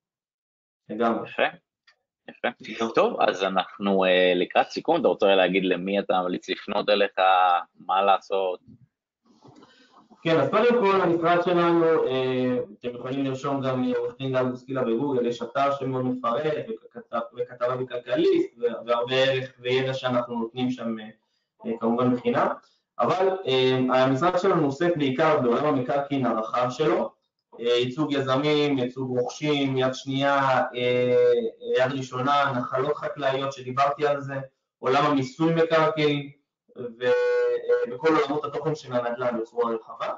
לגמרי. יפה. יפה. טוב, אז אנחנו uh, לקראת סיכום, אתה רוצה להגיד למי אתה ממליץ לפנות אליך, מה לעשות? כן, אז קודם כל המשרד שלנו, אה, אתם יכולים לרשום גם עורך דין גל בוסקילה בגוגל, יש אתר שמאוד מפרט וכתבה בכלכליסט והרבה ערך וידע שאנחנו נותנים שם אה, כמובן בחינם, אבל אה, המשרד שלנו עוסק בעיקר בעולם המקרקעין הרחב שלו, ייצוג יזמים, ייצוג רוכשים, יד שנייה, יד ראשונה, נחלות חקלאיות שדיברתי על זה, עולם המיסוי מקרקעין, ובכל עולמות התוכן של הנדל"ן בצורה רחבה.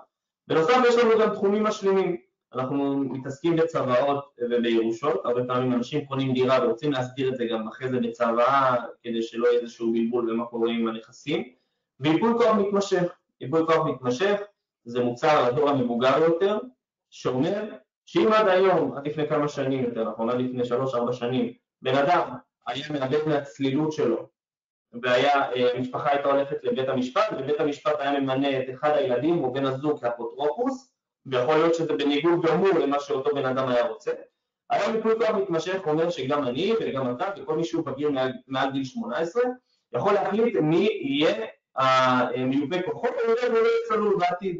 בנוסף יש לנו גם תחומים משלימים, אנחנו מתעסקים בצוואות ובירושות, הרבה פעמים אנשים קונים דירה ורוצים להסדיר את זה גם אחרי זה בצוואה כדי שלא יהיה איזשהו בלבול במה קורה עם הנכסים, וייפוי כוח מתמשך, ייפוי כוח מתמשך זה מוצר לדור המבוגר יותר, שאומר שאם עד היום, עד לפני כמה שנים יותר נכון, עד לפני שלוש-ארבע שנים, בן אדם היה מאבד מהצלילות שלו והיה, המשפחה אה, הייתה הולכת לבית המשפט, ובית המשפט היה ממנה את אחד הילדים או בן הזוג כאפוטרופוס, ויכול להיות שזה בניגוד גמור למה שאותו בן אדם היה רוצה. היום ייפוי כוח מתמשך אומר שגם אני וגם אתה וכל מי שהוא בגיר מעל גיל 18 יכול להחליט מי יהיה המיופה כוחות ולא יהיה צלול בעתיד.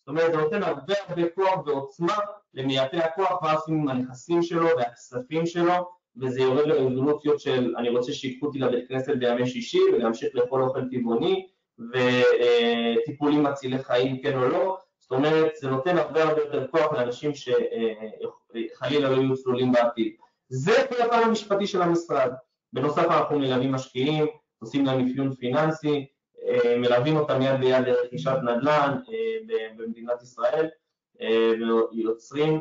זאת אומרת זה נותן הרבה הרבה כוח ועוצמה למייפה הכוח ואז עם הנכסים שלו והכספים שלו וזה יורד לרזולוציות של אני רוצה שיקחו אותי לבית כנסת בימי שישי ולהמשיך לאכול אוכל טבעוני וטיפולים מצילי חיים כן או לא, זאת אומרת זה נותן הרבה הרבה יותר כוח לאנשים שחלילה לא יהיו צלולים בעתיד. זה כל הפעם המשפטי של המשרד. בנוסף אנחנו מלווים משקיעים, עושים להם אפיון פיננסי, מלווים אותם יד ביד לרכישת נדל"ן במדינת ישראל ויוצרים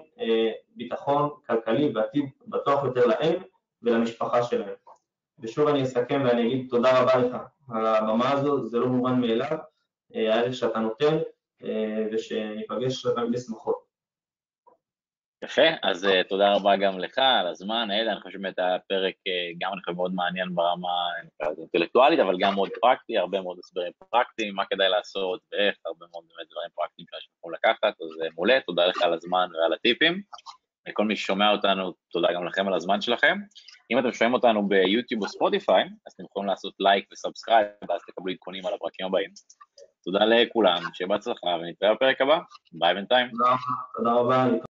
ביטחון כלכלי ועתיד בטוח יותר להם ולמשפחה שלהם. ושוב אני אסכם ואני אגיד תודה רבה לך על הבמה הזו, זה לא מובן מאליו, הערך שאתה נותן, ושניפגש תמיד לשמחות. יפה, אז uh, תודה רבה גם לך על הזמן, אלה, אני חושב שבאמת היה פרק uh, גם אני חושב מאוד מעניין ברמה אינטלקטואלית, אבל גם מאוד פרקטי, הרבה מאוד הסברים פרקטיים, מה כדאי לעשות ואיך, הרבה מאוד באמת דברים פרקטיים שאנחנו לקחת, אז מעולה, תודה לך על הזמן ועל הטיפים. לכל מי ששומע אותנו, תודה גם לכם על הזמן שלכם. אם אתם שומעים אותנו ביוטיוב או ספוטיפיי, אז אתם יכולים לעשות לייק ו subscribe, ואז תקבלו עדכונים על הפרקים הבאים. תודה לכולם, שיהיה בהצלחה, ונתראה בפרק הבא. ביי בינתיים. תודה רבה.